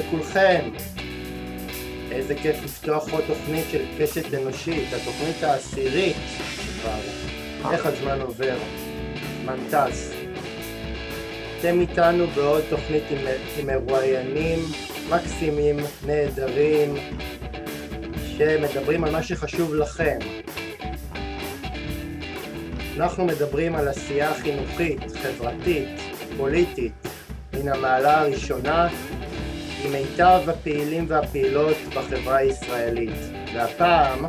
לכולכם. איזה כיף לפתוח עוד תוכנית של קשת אנושית, התוכנית העשירית כבר. איך הזמן עובר, זמן טס. אתם איתנו בעוד תוכנית עם, עם מרואיינים מקסימים, נהדרים, שמדברים על מה שחשוב לכם. אנחנו מדברים על עשייה חינוכית, חברתית, פוליטית, מן המעלה הראשונה, עם מיטב הפעילים והפעילות בחברה הישראלית. והפעם,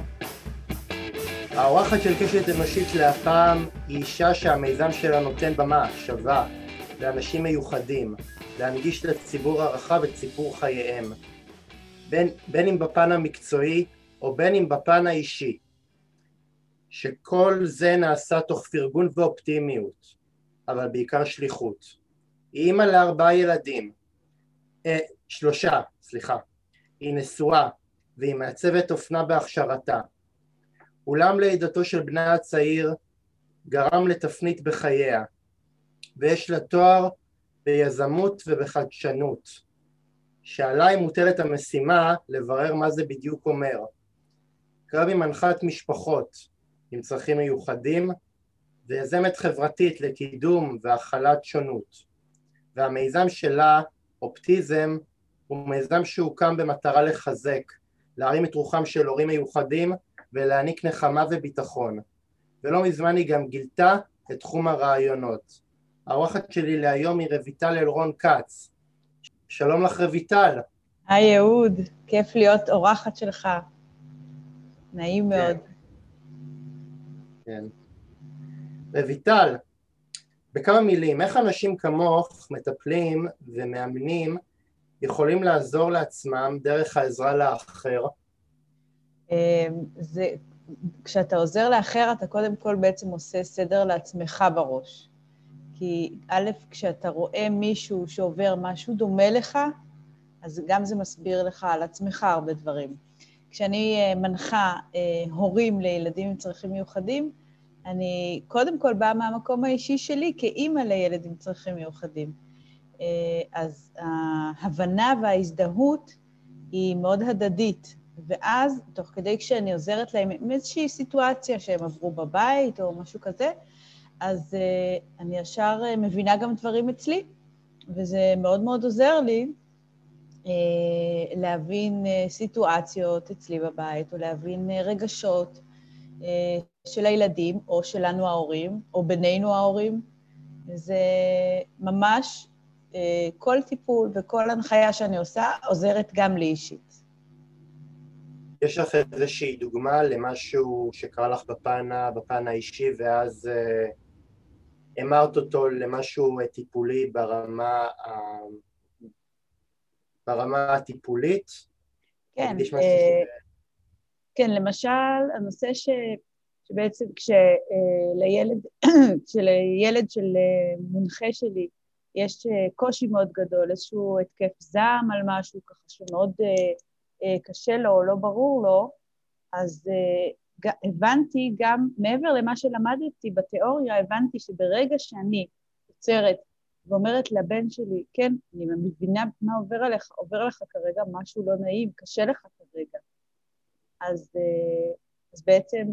האורחת של קשת אנושית להפעם היא אישה שהמיזם שלה נותן במה שווה לאנשים מיוחדים, להנגיש לציבור הרחב את סיפור חייהם, בין, בין אם בפן המקצועי או בין אם בפן האישי, שכל זה נעשה תוך פרגון ואופטימיות, אבל בעיקר שליחות. היא אימא לארבעה ילדים, אה, שלושה, סליחה, היא נשואה והיא מעצבת אופנה בהכשרתה. אולם לידתו של בנה הצעיר גרם לתפנית בחייה, ויש לה תואר ביזמות ובחדשנות, שעליי מוטלת המשימה לברר מה זה בדיוק אומר. קרבי מנחת משפחות עם צרכים מיוחדים ויזמת חברתית לקידום והכלת שונות. והמיזם שלה, אופטיזם, הוא מיזם שהוקם במטרה לחזק, להרים את רוחם של הורים מיוחדים ולהעניק נחמה וביטחון. ולא מזמן היא גם גילתה את תחום הרעיונות. האורחת שלי להיום היא רויטל אלרון כץ. שלום לך רויטל. היי אהוד, כיף להיות אורחת שלך. נעים כן. מאוד. כן. רויטל, בכמה מילים, איך אנשים כמוך מטפלים ומאמנים יכולים לעזור לעצמם דרך העזרה לאחר? אמ, זה, כשאתה עוזר לאחר, אתה קודם כל בעצם עושה סדר לעצמך בראש. כי א', כשאתה רואה מישהו שעובר משהו דומה לך, אז גם זה מסביר לך על עצמך הרבה דברים. כשאני אה, מנחה אה, הורים לילדים עם צרכים מיוחדים, אני קודם כל באה מהמקום האישי שלי כאימא לילד עם צרכים מיוחדים. אה, אז ההבנה וההזדהות היא מאוד הדדית, ואז, תוך כדי כשאני עוזרת להם עם איזושהי סיטואציה שהם עברו בבית או משהו כזה, אז uh, אני ישר uh, מבינה גם דברים אצלי, וזה מאוד מאוד עוזר לי להבין סיטואציות אצלי בבית, או להבין רגשות של הילדים, או שלנו ההורים, או בינינו ההורים. זה ממש, כל טיפול וכל הנחיה שאני עושה עוזרת גם לי אישית. יש לך איזושהי דוגמה למשהו שקרה לך בפן, בפן האישי, ואז uh, המרת אותו למשהו טיפולי ברמה, ברמה הטיפולית? כן, אה, כן, למשל, הנושא ש, שבעצם כשלילד, כשלילד של אה, מונחה שלי יש אה, קושי מאוד גדול, איזשהו התקף זעם על משהו ככה שמאוד קשה לו או לא ברור לו, אז הבנתי גם, מעבר למה שלמדתי בתיאוריה, הבנתי שברגע שאני עוצרת ואומרת לבן שלי, כן, אני מבינה מה עובר עליך, עובר לך כרגע משהו לא נעים, קשה לך כרגע. אז, אה, אז בעצם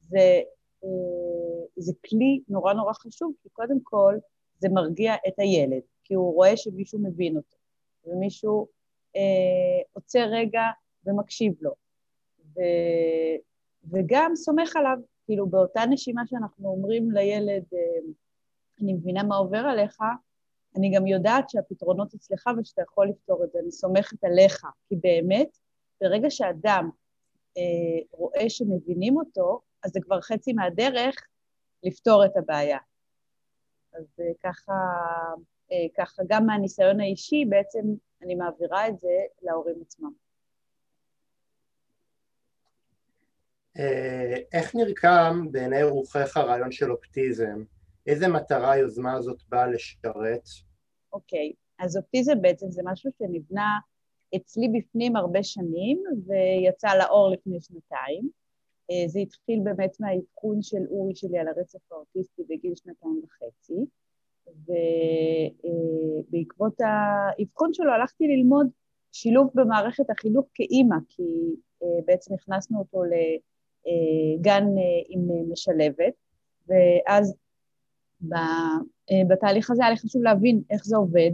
זה, אה, זה כלי נורא נורא חשוב, כי קודם כל זה מרגיע את הילד, כי הוא רואה שמישהו מבין אותו, ומישהו אה, עוצר רגע ומקשיב לו. ו, וגם סומך עליו, כאילו באותה נשימה שאנחנו אומרים לילד, אה, אני מבינה מה עובר עליך, אני גם יודעת שהפתרונות אצלך ושאתה יכול לפתור את זה, אני סומכת עליך, כי באמת, ברגע שאדם אה, רואה שמבינים אותו, אז זה כבר חצי מהדרך לפתור את הבעיה. אז אה, ככה, אה, ככה גם מהניסיון האישי, בעצם אני מעבירה את זה להורים עצמם. אה, איך נרקם בעיני רוחך הרעיון של אופטיזם? איזה מטרה היוזמה הזאת באה לשרת? אוקיי, okay. אז אופטיזם בעצם זה משהו שנבנה אצלי בפנים הרבה שנים ויצא לאור לפני שנתיים. אה, זה התחיל באמת מהאבחון של אורי שלי על הרצף האוטיסטי בגיל שנתיים וחצי, ובעקבות האבחון שלו הלכתי ללמוד שילוב במערכת החינוך כאימא, כי אה, בעצם הכנסנו אותו לגן אה, עם משלבת, ואז בתהליך הזה היה לי חשוב להבין איך זה עובד,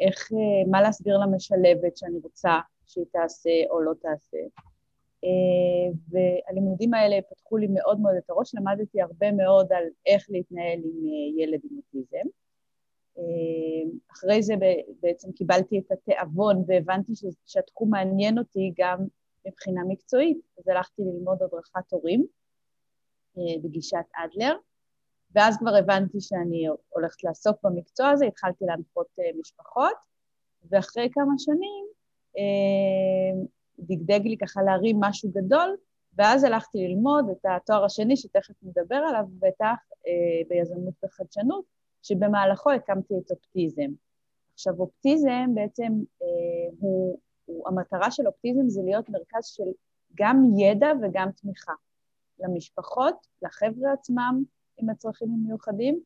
איך, מה להסביר למשלבת שאני רוצה שהיא תעשה או לא תעשה. והלימודים האלה פתחו לי מאוד מאוד את הראש, למדתי הרבה מאוד על איך להתנהל עם ילד עם אוטיזם. אה, אחרי זה בעצם קיבלתי את התיאבון והבנתי שהתחום מעניין אותי גם מבחינה מקצועית, אז הלכתי ללמוד הדרכת הורים אה, בגישת אדלר, ואז כבר הבנתי שאני הולכת לעסוק במקצוע הזה, התחלתי להנחות אה, משפחות, ואחרי כמה שנים דגדג לי ככה להרים משהו גדול, ואז הלכתי ללמוד את התואר השני, שתכף נדבר עליו, בטח ביזמות וחדשנות, שבמהלכו הקמתי את אופטיזם. עכשיו, אופטיזם בעצם, אה, הוא, הוא, המטרה של אופטיזם זה להיות מרכז של גם ידע וגם תמיכה למשפחות, לחבר'ה עצמם עם הצרכים המיוחדים,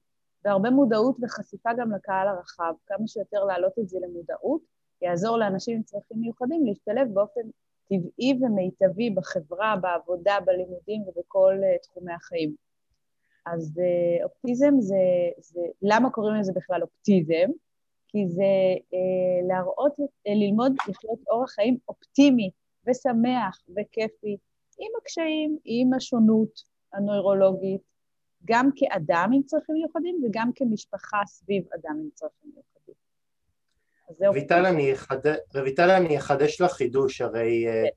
והרבה מודעות וחשיפה גם לקהל הרחב. כמה שיותר להעלות את זה למודעות, יעזור לאנשים עם צרכים מיוחדים להשתלב באופן טבעי ומיטבי בחברה, בעבודה, בלימודים ובכל uh, תחומי החיים. אז אה, אופטיזם זה, זה, למה קוראים לזה בכלל אופטיזם? כי זה אה, להראות, אה, ללמוד לחיות אורח חיים אופטימי ושמח וכיפי, עם הקשיים, עם השונות הנוירולוגית, גם כאדם עם צרכים מיוחדים וגם כמשפחה סביב אדם עם צרכים מיוחדים. רויטל, אני, אחד... אני אחדש לך חידוש, הרי, כן.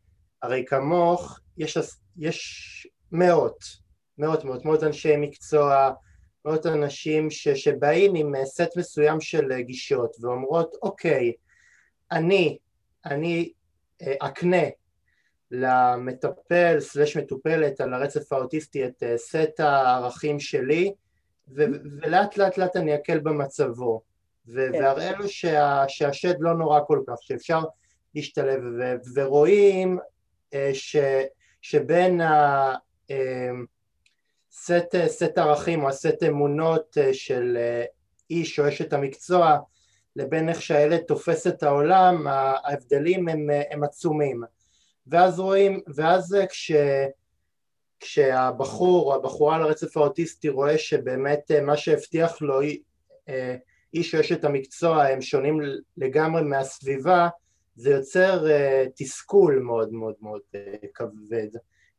הרי כמוך יש, יש מאות, מאות מאות מאות אנשי מקצוע, מאות אנשים ש, שבאים עם אה, סט מסוים של אה, גישות ואומרות אוקיי, אני, אני אה, אקנה למטפל סלש מטופלת על הרצף האוטיסטי את סט הערכים שלי ו- ולאט לאט לאט אני אקל במצבו כן. והראה לו שה- שהשד לא נורא כל כך, שאפשר להשתלב ו- ורואים ש- שבין ה... סט, סט ערכים או הסט אמונות אה, של אה, איש או אשת המקצוע לבין איך שהילד תופס את העולם, ההבדלים הם, אה, הם עצומים. ואז רואים, ואז כש, כשהבחור או הבחורה על הרצף האוטיסטי רואה שבאמת מה שהבטיח לו איש או אשת המקצוע הם שונים לגמרי מהסביבה, זה יוצר תסכול מאוד מאוד מאוד כבד.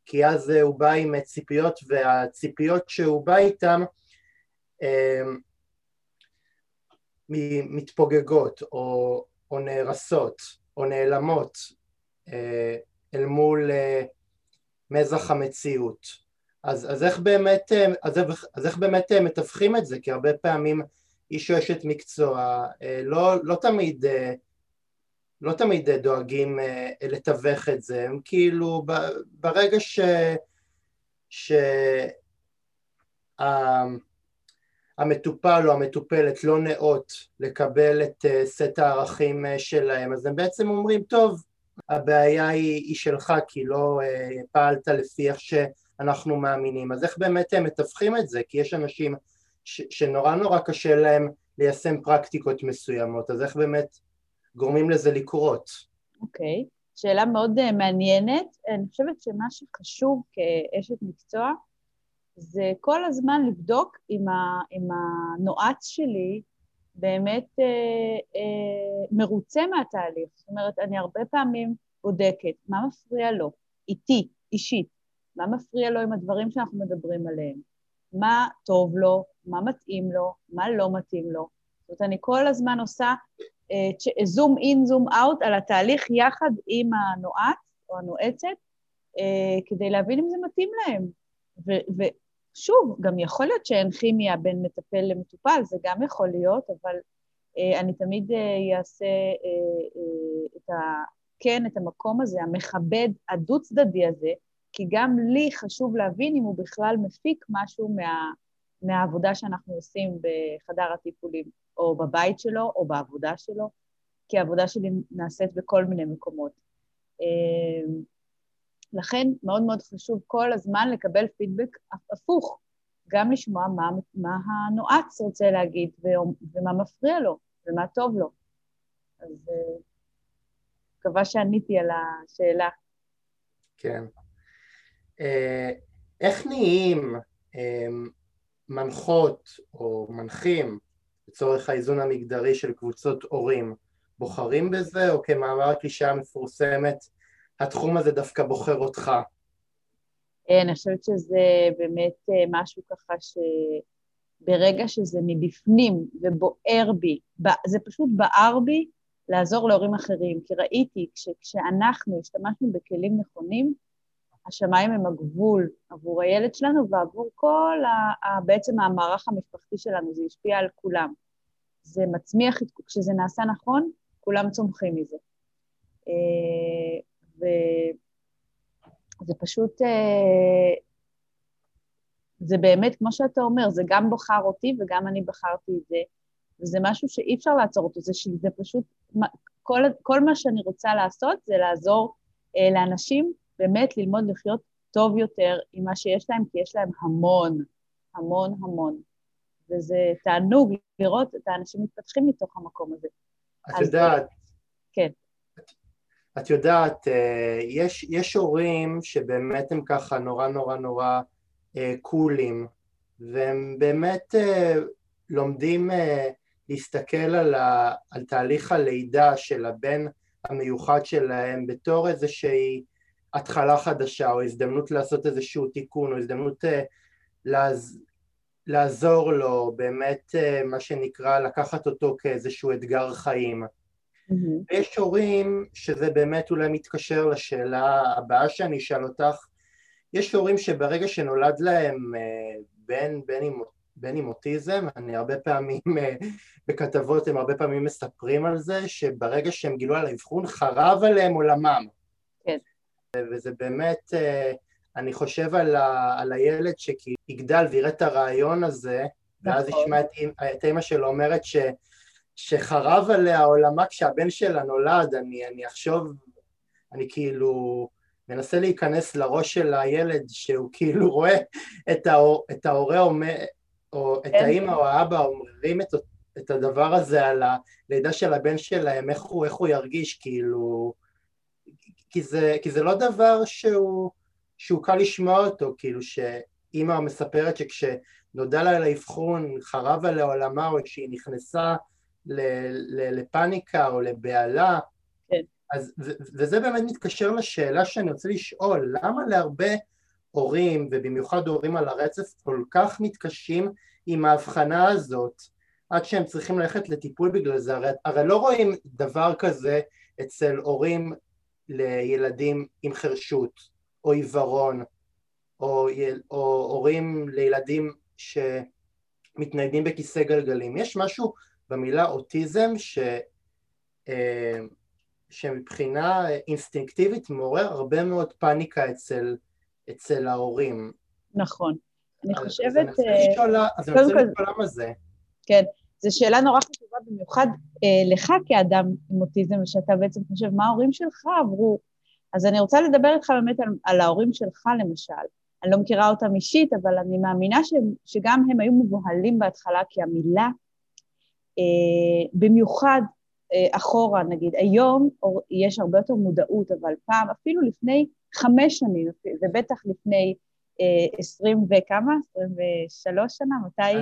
כי אז הוא בא עם ציפיות והציפיות שהוא בא איתן אמ, מתפוגגות או, או נהרסות או נעלמות אל מול מזח המציאות. אז, אז, איך באמת, אז, אז איך באמת מתווכים את זה? כי הרבה פעמים איש או אשת מקצוע לא, לא תמיד לא תמיד דואגים אה, לתווך את זה, הם כאילו ברגע ש... ש... המטופל או המטופלת לא נאות לקבל את אה, סט הערכים אה, שלהם, אז הם בעצם אומרים, טוב, הבעיה היא, היא שלך כי לא פעלת לפי איך שאנחנו מאמינים. אז איך באמת הם מתווכים את זה? כי יש אנשים שנורא נורא קשה להם ליישם פרקטיקות מסוימות, אז איך באמת גורמים לזה לקרות. אוקיי, okay. שאלה מאוד uh, מעניינת. אני חושבת שמה שחשוב כאשת מקצוע זה כל הזמן לבדוק אם, ה, אם הנועץ שלי באמת uh, uh, מרוצה מהתהליך. זאת אומרת, אני הרבה פעמים בודקת מה מפריע לו, איתי, אישית, מה מפריע לו עם הדברים שאנחנו מדברים עליהם, מה טוב לו, מה מתאים לו, מה לא מתאים לו. זאת אומרת, אני כל הזמן עושה זום אין, זום אאוט על התהליך יחד עם הנועץ או הנועצת, אה, כדי להבין אם זה מתאים להם. ו- ושוב, גם יכול להיות שאין כימיה בין מטפל למטופל, זה גם יכול להיות, אבל uh, אני תמיד uh, אעשה uh, uh, את ה... כן, את המקום הזה, המכבד, הדו-צדדי הזה, כי גם לי חשוב להבין אם הוא בכלל מפיק משהו מה, מהעבודה שאנחנו עושים בחדר הטיפולים. או בבית שלו, או בעבודה שלו, כי העבודה שלי נעשית בכל מיני מקומות. אמ, לכן מאוד מאוד חשוב כל הזמן לקבל פידבק הפוך, גם לשמוע מה, מה הנועץ רוצה להגיד ומה מפריע לו ומה טוב לו. אז... אה, מקווה שעניתי על השאלה. כן. אה, איך נהיים אה, מנחות או מנחים לצורך האיזון המגדרי של קבוצות הורים? בוחרים בזה, או כמאמר הקלישאה המפורסמת, התחום הזה דווקא בוחר אותך? אה, אני חושבת שזה באמת משהו ככה שברגע שזה מבפנים ובוער בי, זה פשוט בער בי לעזור להורים אחרים, כי ראיתי כש, כשאנחנו השתמשנו בכלים נכונים, השמיים הם הגבול עבור הילד שלנו ועבור כל ה, ה, בעצם המערך המשפחתי שלנו, זה השפיע על כולם. זה מצמיח, כשזה נעשה נכון, כולם צומחים מזה. אה, וזה פשוט, אה, זה באמת, כמו שאתה אומר, זה גם בחר אותי וגם אני בחרתי את זה, וזה משהו שאי אפשר לעצור אותו, זה שזה פשוט, כל, כל מה שאני רוצה לעשות זה לעזור אה, לאנשים באמת ללמוד לחיות טוב יותר עם מה שיש להם, כי יש להם המון, המון המון. וזה תענוג לראות את האנשים מתפתחים מתוך המקום הזה. את יודעת... כן. את, את יודעת, אה, יש, יש הורים שבאמת הם ככה נורא נורא נורא אה, קולים, והם באמת אה, לומדים להסתכל על, ה, על תהליך הלידה של הבן המיוחד שלהם בתור איזושהי התחלה חדשה או הזדמנות לעשות איזשהו תיקון או הזדמנות uh, לעז, לעזור לו באמת uh, מה שנקרא לקחת אותו כאיזשהו אתגר חיים. Mm-hmm. יש הורים שזה באמת אולי מתקשר לשאלה הבאה שאני אשאל אותך, יש הורים שברגע שנולד להם uh, בן, בן עם בין עם אוטיזם, אני הרבה פעמים בכתבות הם הרבה פעמים מספרים על זה שברגע שהם גילו על האבחון חרב עליהם עולמם. וזה באמת, אה, אני חושב על, ה, על הילד שיגדל ויראה את הרעיון הזה, ואז נכון. ישמע את, את אימא שלו אומרת ש, שחרב עליה עולמה כשהבן שלה נולד, אני, אני אחשוב, אני כאילו מנסה להיכנס לראש של הילד שהוא כאילו רואה את, ההור, את ההורה אומר, או את. האימא או האבא אומרים את, את הדבר הזה על הלידה של הבן שלהם, איך הוא, איך הוא ירגיש, כאילו... כי זה, כי זה לא דבר שהוא, שהוא קל לשמוע אותו, כאילו שאימא מספרת שכשנודע לה על האבחון חרב עליה עולמה או שהיא נכנסה ל, ל, לפניקה או לבהלה, כן. אז, ו, וזה באמת מתקשר לשאלה שאני רוצה לשאול, למה להרבה הורים, ובמיוחד הורים על הרצף, כל כך מתקשים עם ההבחנה הזאת, עד שהם צריכים ללכת לטיפול בגלל זה, הרי, הרי לא רואים דבר כזה אצל הורים לילדים עם חרשות, או עיוורון, או, או הורים לילדים שמתניידים בכיסא גלגלים. יש משהו במילה אוטיזם ש, אה, שמבחינה אינסטינקטיבית מעורר הרבה מאוד פאניקה אצל אצל ההורים. נכון. אני חושבת... אז אני רוצה לשאול למה זה. כן, זו שאלה נורא חשובה במיוחד אה, לך כאדם עם אוטיזם, ושאתה בעצם חושב מה ההורים שלך עברו. אז אני רוצה לדבר איתך באמת על, על ההורים שלך למשל. אני לא מכירה אותם אישית, אבל אני מאמינה ש, שגם הם היו מבוהלים בהתחלה, כי המילה, אה, במיוחד אה, אחורה נגיד, היום יש הרבה יותר מודעות, אבל פעם, אפילו לפני חמש שנים, ובטח לפני עשרים וכמה? עשרים ושלוש שנה? מתי...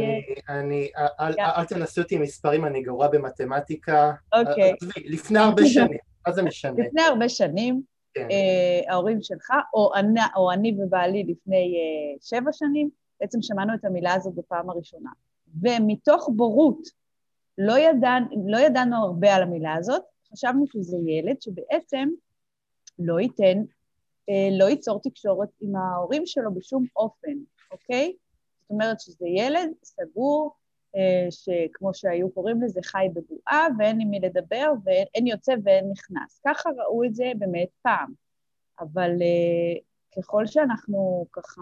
אני, אני, אל תנסו אותי עם מספרים, אני גרוע במתמטיקה. אוקיי. לפני הרבה שנים, מה זה משנה? לפני הרבה שנים, כן. אה, ההורים שלך, או אני, ובעלי לפני אה, שבע שנים, בעצם שמענו את המילה הזאת בפעם הראשונה. ומתוך בורות, לא, ידע, לא ידענו הרבה על המילה הזאת, חשבנו שזה ילד שבעצם לא ייתן אה, לא ייצור תקשורת עם ההורים שלו בשום אופן, אוקיי? זאת אומרת שזה ילד סגור, אה, שכמו שהיו קוראים לזה, חי בבועה, ואין עם מי לדבר, ואין יוצא ואין נכנס. ככה ראו את זה באמת פעם. אבל אה, ככל שאנחנו ככה,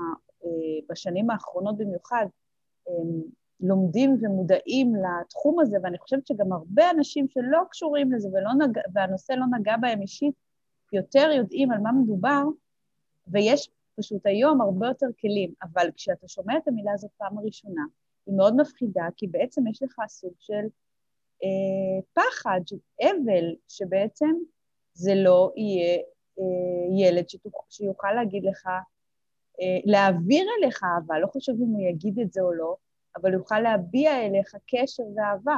בשנים האחרונות במיוחד, לומדים ומודעים לתחום הזה, ואני חושבת שגם הרבה אנשים שלא קשורים לזה ולא נג... והנושא לא נגע בהם אישית, יותר יודעים על מה מדובר, ויש פשוט היום הרבה יותר כלים, אבל כשאתה שומע את המילה הזאת פעם ראשונה, היא מאוד מפחידה, כי בעצם יש לך סוג של אה, פחד, של אבל, שבעצם זה לא יהיה אה, ילד שתוכ... שיוכל להגיד לך, אה, להעביר אליך אהבה, לא חשוב אם הוא יגיד את זה או לא, אבל יוכל להביע אליך קשר ואהבה.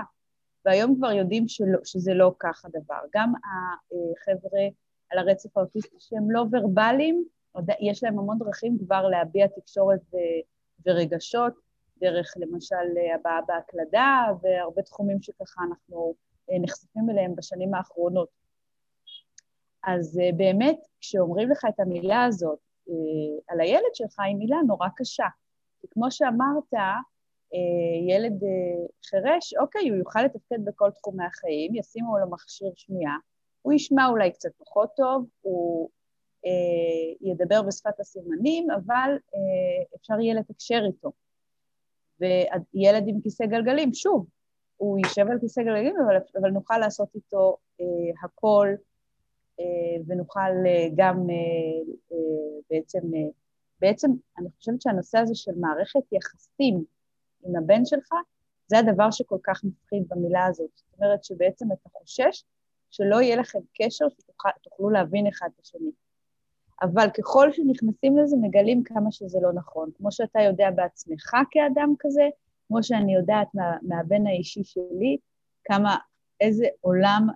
והיום כבר יודעים שלא, שזה לא כך הדבר. גם החבר'ה על הרצף האוטיסטי שהם לא ורבליים, יש להם המון דרכים כבר להביע תקשורת ורגשות, דרך למשל הבעה בהקלדה, והרבה תחומים שככה אנחנו אה, נחשפים אליהם בשנים האחרונות. אז אה, באמת, כשאומרים לך את המילה הזאת אה, על הילד שלך, היא מילה נורא קשה. כי כמו שאמרת, ילד חירש, אוקיי, הוא יוכל לתפקד בכל תחומי החיים, ישימו לו מכשיר שמיעה, הוא ישמע אולי קצת פחות טוב, הוא אה, ידבר בשפת הסימנים, אבל אה, אפשר יהיה לתקשר איתו. וילד עם כיסא גלגלים, שוב, הוא יישב על כיסא גלגלים, אבל, אבל נוכל לעשות איתו אה, הכל, אה, ונוכל אה, גם אה, אה, בעצם, אה, בעצם אני חושבת שהנושא הזה של מערכת יחסים עם הבן שלך, זה הדבר שכל כך מפחיד במילה הזאת. זאת אומרת שבעצם אתה חושש שלא יהיה לכם קשר שתוכלו להבין אחד את השני. אבל ככל שנכנסים לזה, מגלים כמה שזה לא נכון. כמו שאתה יודע בעצמך כאדם כזה, כמו שאני יודעת מה, מהבן האישי שלי, כמה, איזה עולם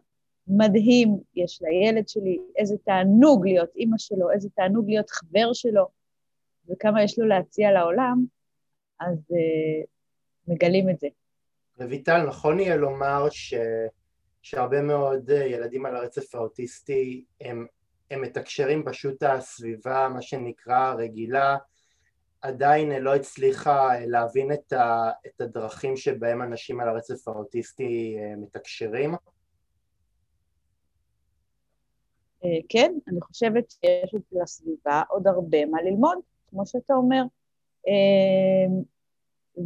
מדהים יש לילד שלי, איזה תענוג להיות אימא שלו, איזה תענוג להיות חבר שלו, וכמה יש לו להציע לעולם, אז uh, מגלים את זה. רויטל, נכון יהיה לומר ש... שהרבה מאוד אה, ילדים על הרצף האוטיסטי הם, הם מתקשרים פשוט הסביבה, מה שנקרא רגילה, עדיין לא הצליחה אה, להבין את, ה, את הדרכים שבהם אנשים על הרצף האוטיסטי אה, מתקשרים? כן, אני חושבת שיש לסביבה עוד הרבה מה ללמוד, כמו שאתה אומר.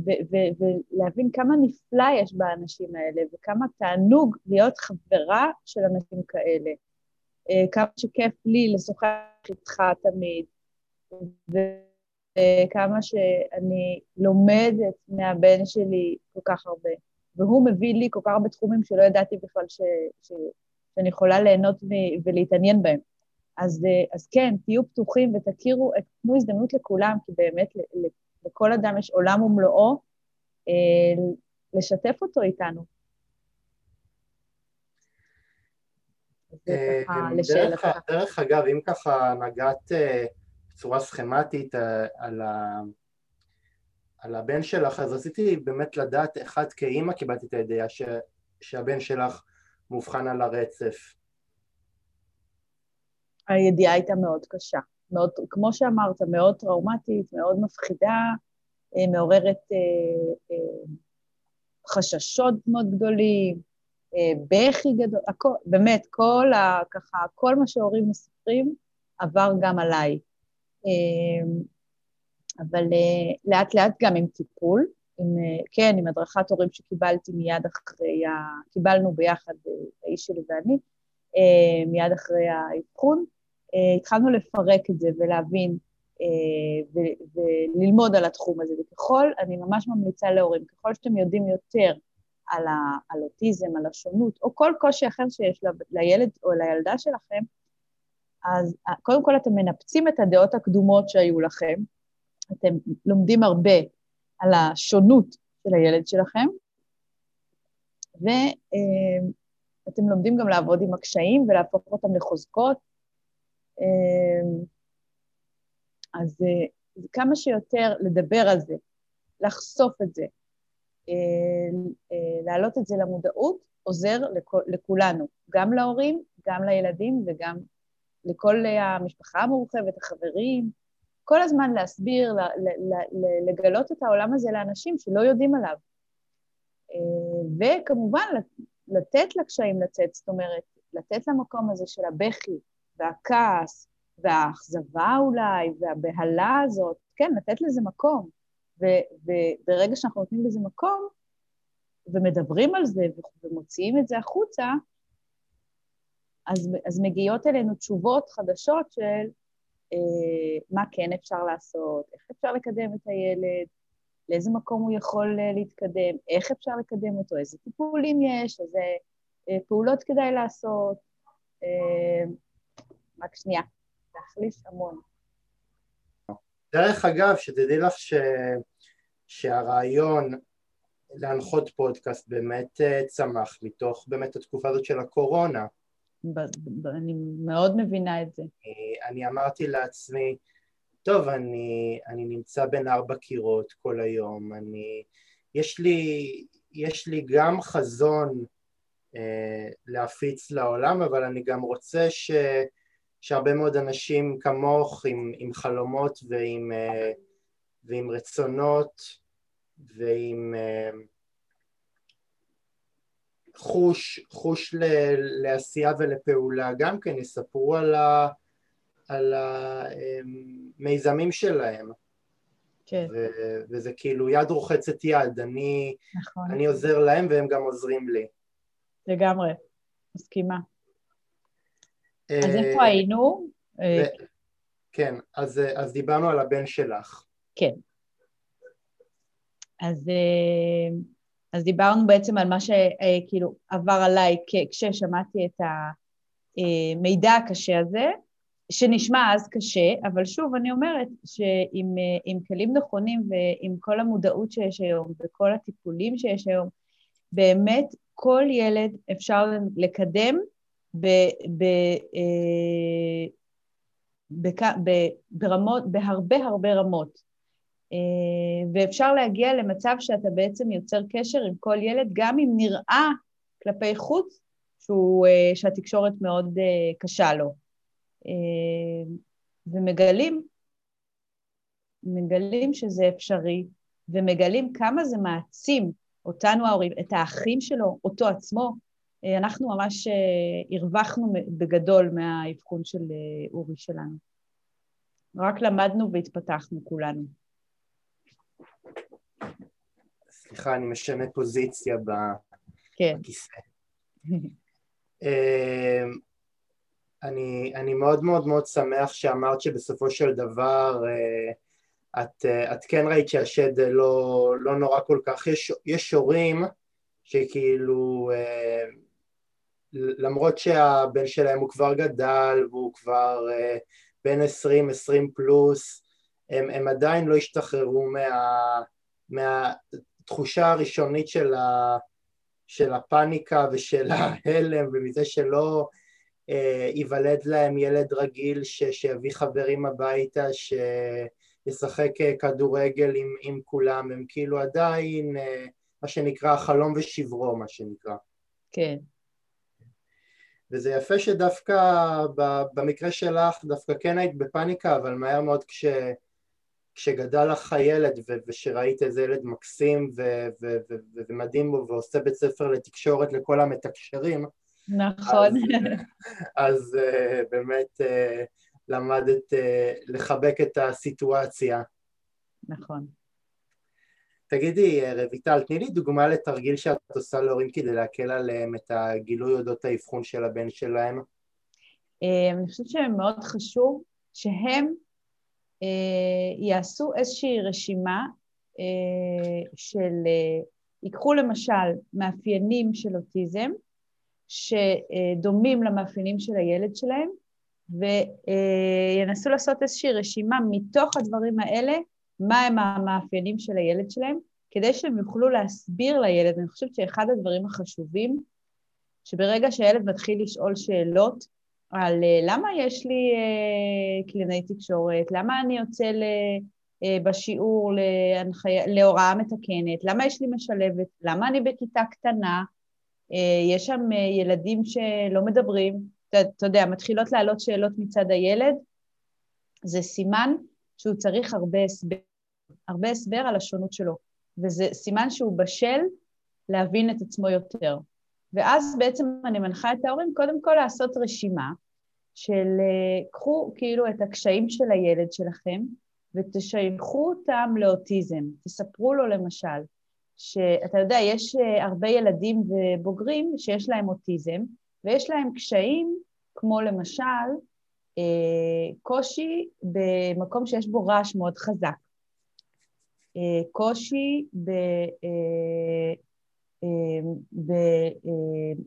ולהבין כמה נפלא יש באנשים האלה, וכמה תענוג להיות חברה של אנשים כאלה. אה, כמה שכיף לי לשוחח איתך תמיד, וכמה שאני לומדת מהבן שלי כל כך הרבה. והוא מביא לי כל כך הרבה תחומים שלא ידעתי בכלל ש, ש, שאני יכולה ליהנות ולהתעניין בהם. אז, אה, אז כן, תהיו פתוחים ותכירו, תנו הזדמנות לכולם, כי באמת לכל אדם יש עולם ומלואו, אה, לשתף אותו איתנו. אה, דרך, דרך אגב, אם ככה נגעת אה, בצורה סכמטית על, ה, על הבן שלך, אז רציתי באמת לדעת את כאימא קיבלת את הידיעה שהבן שלך מאובחן על הרצף. הידיעה הייתה מאוד קשה. מאוד, כמו שאמרת, מאוד טראומטית, מאוד מפחידה, אה, מעוררת אה, אה, חששות מאוד גדולים, בכי גדול, הכל, באמת, כל ה... ככה, כל מה שהורים מספרים עבר גם עליי. אבל לאט לאט גם עם טיפול, עם, כן, עם הדרכת הורים שקיבלתי מיד אחרי ה... קיבלנו ביחד, האיש שלי ואני, מיד אחרי האבחון, התחלנו לפרק את זה ולהבין אה, וללמוד על התחום הזה, וככל, אני ממש ממליצה להורים, ככל שאתם יודעים יותר על, ה, על אוטיזם, על השונות, או כל קושי אחר שיש לילד או לילדה שלכם, אז אה, קודם כל אתם מנפצים את הדעות הקדומות שהיו לכם, אתם לומדים הרבה על השונות של הילד שלכם, ואתם לומדים גם לעבוד עם הקשיים ולהפוך אותם לחוזקות, אז אה, כמה שיותר לדבר על זה, לחשוף את זה, אה, אה, להעלות את זה למודעות, עוזר לכולנו, גם להורים, גם לילדים וגם לכל המשפחה המורחבת, החברים, כל הזמן להסביר, לגלות את העולם הזה לאנשים שלא יודעים עליו. וכמובן, לתת לקשיים לצאת, זאת אומרת, לתת למקום הזה של הבכי, והכעס, והאכזבה אולי, והבהלה הזאת, כן, לתת לזה מקום. וברגע שאנחנו נותנים לזה מקום, ומדברים על זה ומוציאים את זה החוצה, אז, אז מגיעות אלינו תשובות חדשות של אה, מה כן אפשר לעשות, איך אפשר לקדם את הילד, לאיזה מקום הוא יכול אה, להתקדם, איך אפשר לקדם אותו, איזה טיפולים יש, איזה אה, פעולות כדאי לעשות, אה, רק שנייה, להחליף המון. דרך אגב, שתדעי לך ש... שהרעיון להנחות פודקאסט באמת אה, צמח מתוך באמת התקופה הזאת של הקורונה. אני מאוד מבינה את זה. אני אמרתי לעצמי, טוב, אני, אני נמצא בין ארבע קירות כל היום, אני, יש לי, יש לי גם חזון אה, להפיץ לעולם, אבל אני גם רוצה ש, שהרבה מאוד אנשים כמוך עם, עם חלומות ועם, אה, ועם רצונות ועם אה, חוש, חוש ל, לעשייה ולפעולה גם כן יספרו על, ה, על המיזמים שלהם. כן. ו- וזה כאילו יד רוחצת יד, אני, נכון. אני עוזר להם והם גם עוזרים לי. לגמרי, מסכימה. אז איפה אה, היינו? אה, כן, אז, אז דיברנו על הבן שלך. כן. אז, אה, אז דיברנו בעצם על מה שכאילו עבר עליי כששמעתי את המידע הקשה הזה, שנשמע אז קשה, אבל שוב, אני אומרת שעם כלים נכונים ועם כל המודעות שיש היום וכל הטיפולים שיש היום, באמת כל ילד אפשר לקדם ב, ב, אה, ב, ברמות, בהרבה הרבה רמות. אה, ואפשר להגיע למצב שאתה בעצם יוצר קשר עם כל ילד, גם אם נראה כלפי חוץ שהוא, אה, שהתקשורת מאוד קשה לו. ומגלים, מגלים שזה אפשרי, ומגלים כמה זה מעצים אותנו ההורים, את האחים שלו, אותו עצמו, אנחנו ממש אה, הרווחנו בגדול מהאבחון של אה, אורי שלנו. רק למדנו והתפתחנו כולנו. סליחה, אני משנה פוזיציה כן. בכיסא. אני, אני מאוד מאוד מאוד שמח שאמרת שבסופו של דבר את, את כן ראית שהשד לא, לא נורא כל כך, יש, יש הורים שכאילו למרות שהבן שלהם הוא כבר גדל והוא כבר uh, בין עשרים, עשרים פלוס, הם, הם עדיין לא השתחררו מה, מהתחושה הראשונית של, ה, של הפאניקה ושל ההלם ומזה שלא uh, ייוולד להם ילד רגיל ש, שיביא חברים הביתה, שישחק uh, כדורגל עם, עם כולם, הם כאילו עדיין uh, מה שנקרא חלום ושברו מה שנקרא. כן. וזה יפה שדווקא במקרה שלך דווקא כן היית בפאניקה, אבל מהר מאוד כש, כשגדל לך הילד ושראית איזה ילד מקסים ו, ו, ו, ומדהים בו ועושה בית ספר לתקשורת לכל המתקשרים, נכון. אז, אז uh, באמת uh, למדת uh, לחבק את הסיטואציה. נכון. תגידי, רויטל, תני לי דוגמה לתרגיל שאת עושה להורים כדי להקל עליהם את הגילוי אודות האבחון של הבן שלהם. אה, אני חושבת שמאוד חשוב שהם אה, יעשו איזושהי רשימה אה, של, ייקחו למשל מאפיינים של אוטיזם, שדומים למאפיינים של הילד שלהם, וינסו לעשות איזושהי רשימה מתוך הדברים האלה, מהם המאפיינים של הילד שלהם, כדי שהם יוכלו להסביר לילד. אני חושבת שאחד הדברים החשובים, שברגע שהילד מתחיל לשאול שאלות על אה, למה יש לי אה, קלינאי תקשורת, למה אני יוצא ל... אה, בשיעור להנחי... להוראה מתקנת, למה יש לי משלבת, למה אני בכיתה קטנה, יש שם ילדים שלא מדברים, אתה יודע, מתחילות לעלות שאלות מצד הילד, זה סימן שהוא צריך הרבה הסבר, הרבה הסבר על השונות שלו, וזה סימן שהוא בשל להבין את עצמו יותר. ואז בעצם אני מנחה את ההורים קודם כל לעשות רשימה של אה, קחו כאילו את הקשיים של הילד שלכם ותשייכו אותם לאוטיזם. תספרו לו למשל שאתה יודע, יש אה, הרבה ילדים ובוגרים שיש להם אוטיזם ויש להם קשיים כמו למשל קושי במקום שיש בו רעש מאוד חזק, אה, קושי ב,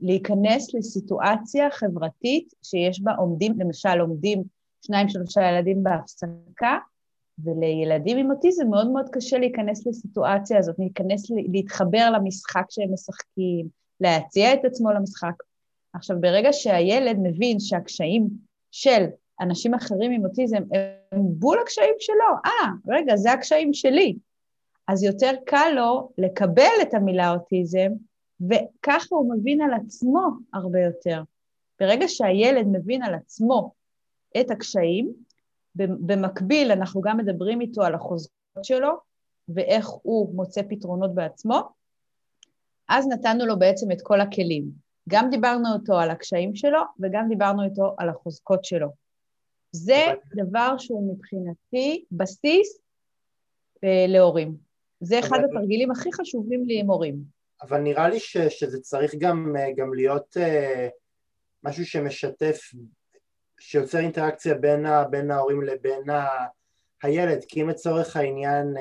ולהיכנס לסיטואציה חברתית שיש בה עומדים, למשל עומדים שניים שלושה ילדים בהפסקה, ולילדים עם אוטיזם מאוד מאוד קשה להיכנס לסיטואציה הזאת, להיכנס, להתחבר למשחק שהם משחקים, להציע את עצמו למשחק. עכשיו, ברגע שהילד מבין שהקשיים של אנשים אחרים עם אוטיזם הם בול הקשיים שלו, אה, רגע, זה הקשיים שלי. אז יותר קל לו לקבל את המילה אוטיזם, וככה הוא מבין על עצמו הרבה יותר. ברגע שהילד מבין על עצמו את הקשיים, במקביל אנחנו גם מדברים איתו על החוזקות שלו ואיך הוא מוצא פתרונות בעצמו, אז נתנו לו בעצם את כל הכלים. גם דיברנו איתו על הקשיים שלו וגם דיברנו איתו על החוזקות שלו. זה דבר שהוא מבחינתי בסיס אה, להורים. זה אחד התרגילים הכי חשובים לי עם הורים. אבל נראה לי ש, שזה צריך גם, אה, גם להיות uh, משהו שמשתף שיוצר אינטראקציה בין, ה, בין ההורים לבין ה, הילד, כי אם לצורך העניין,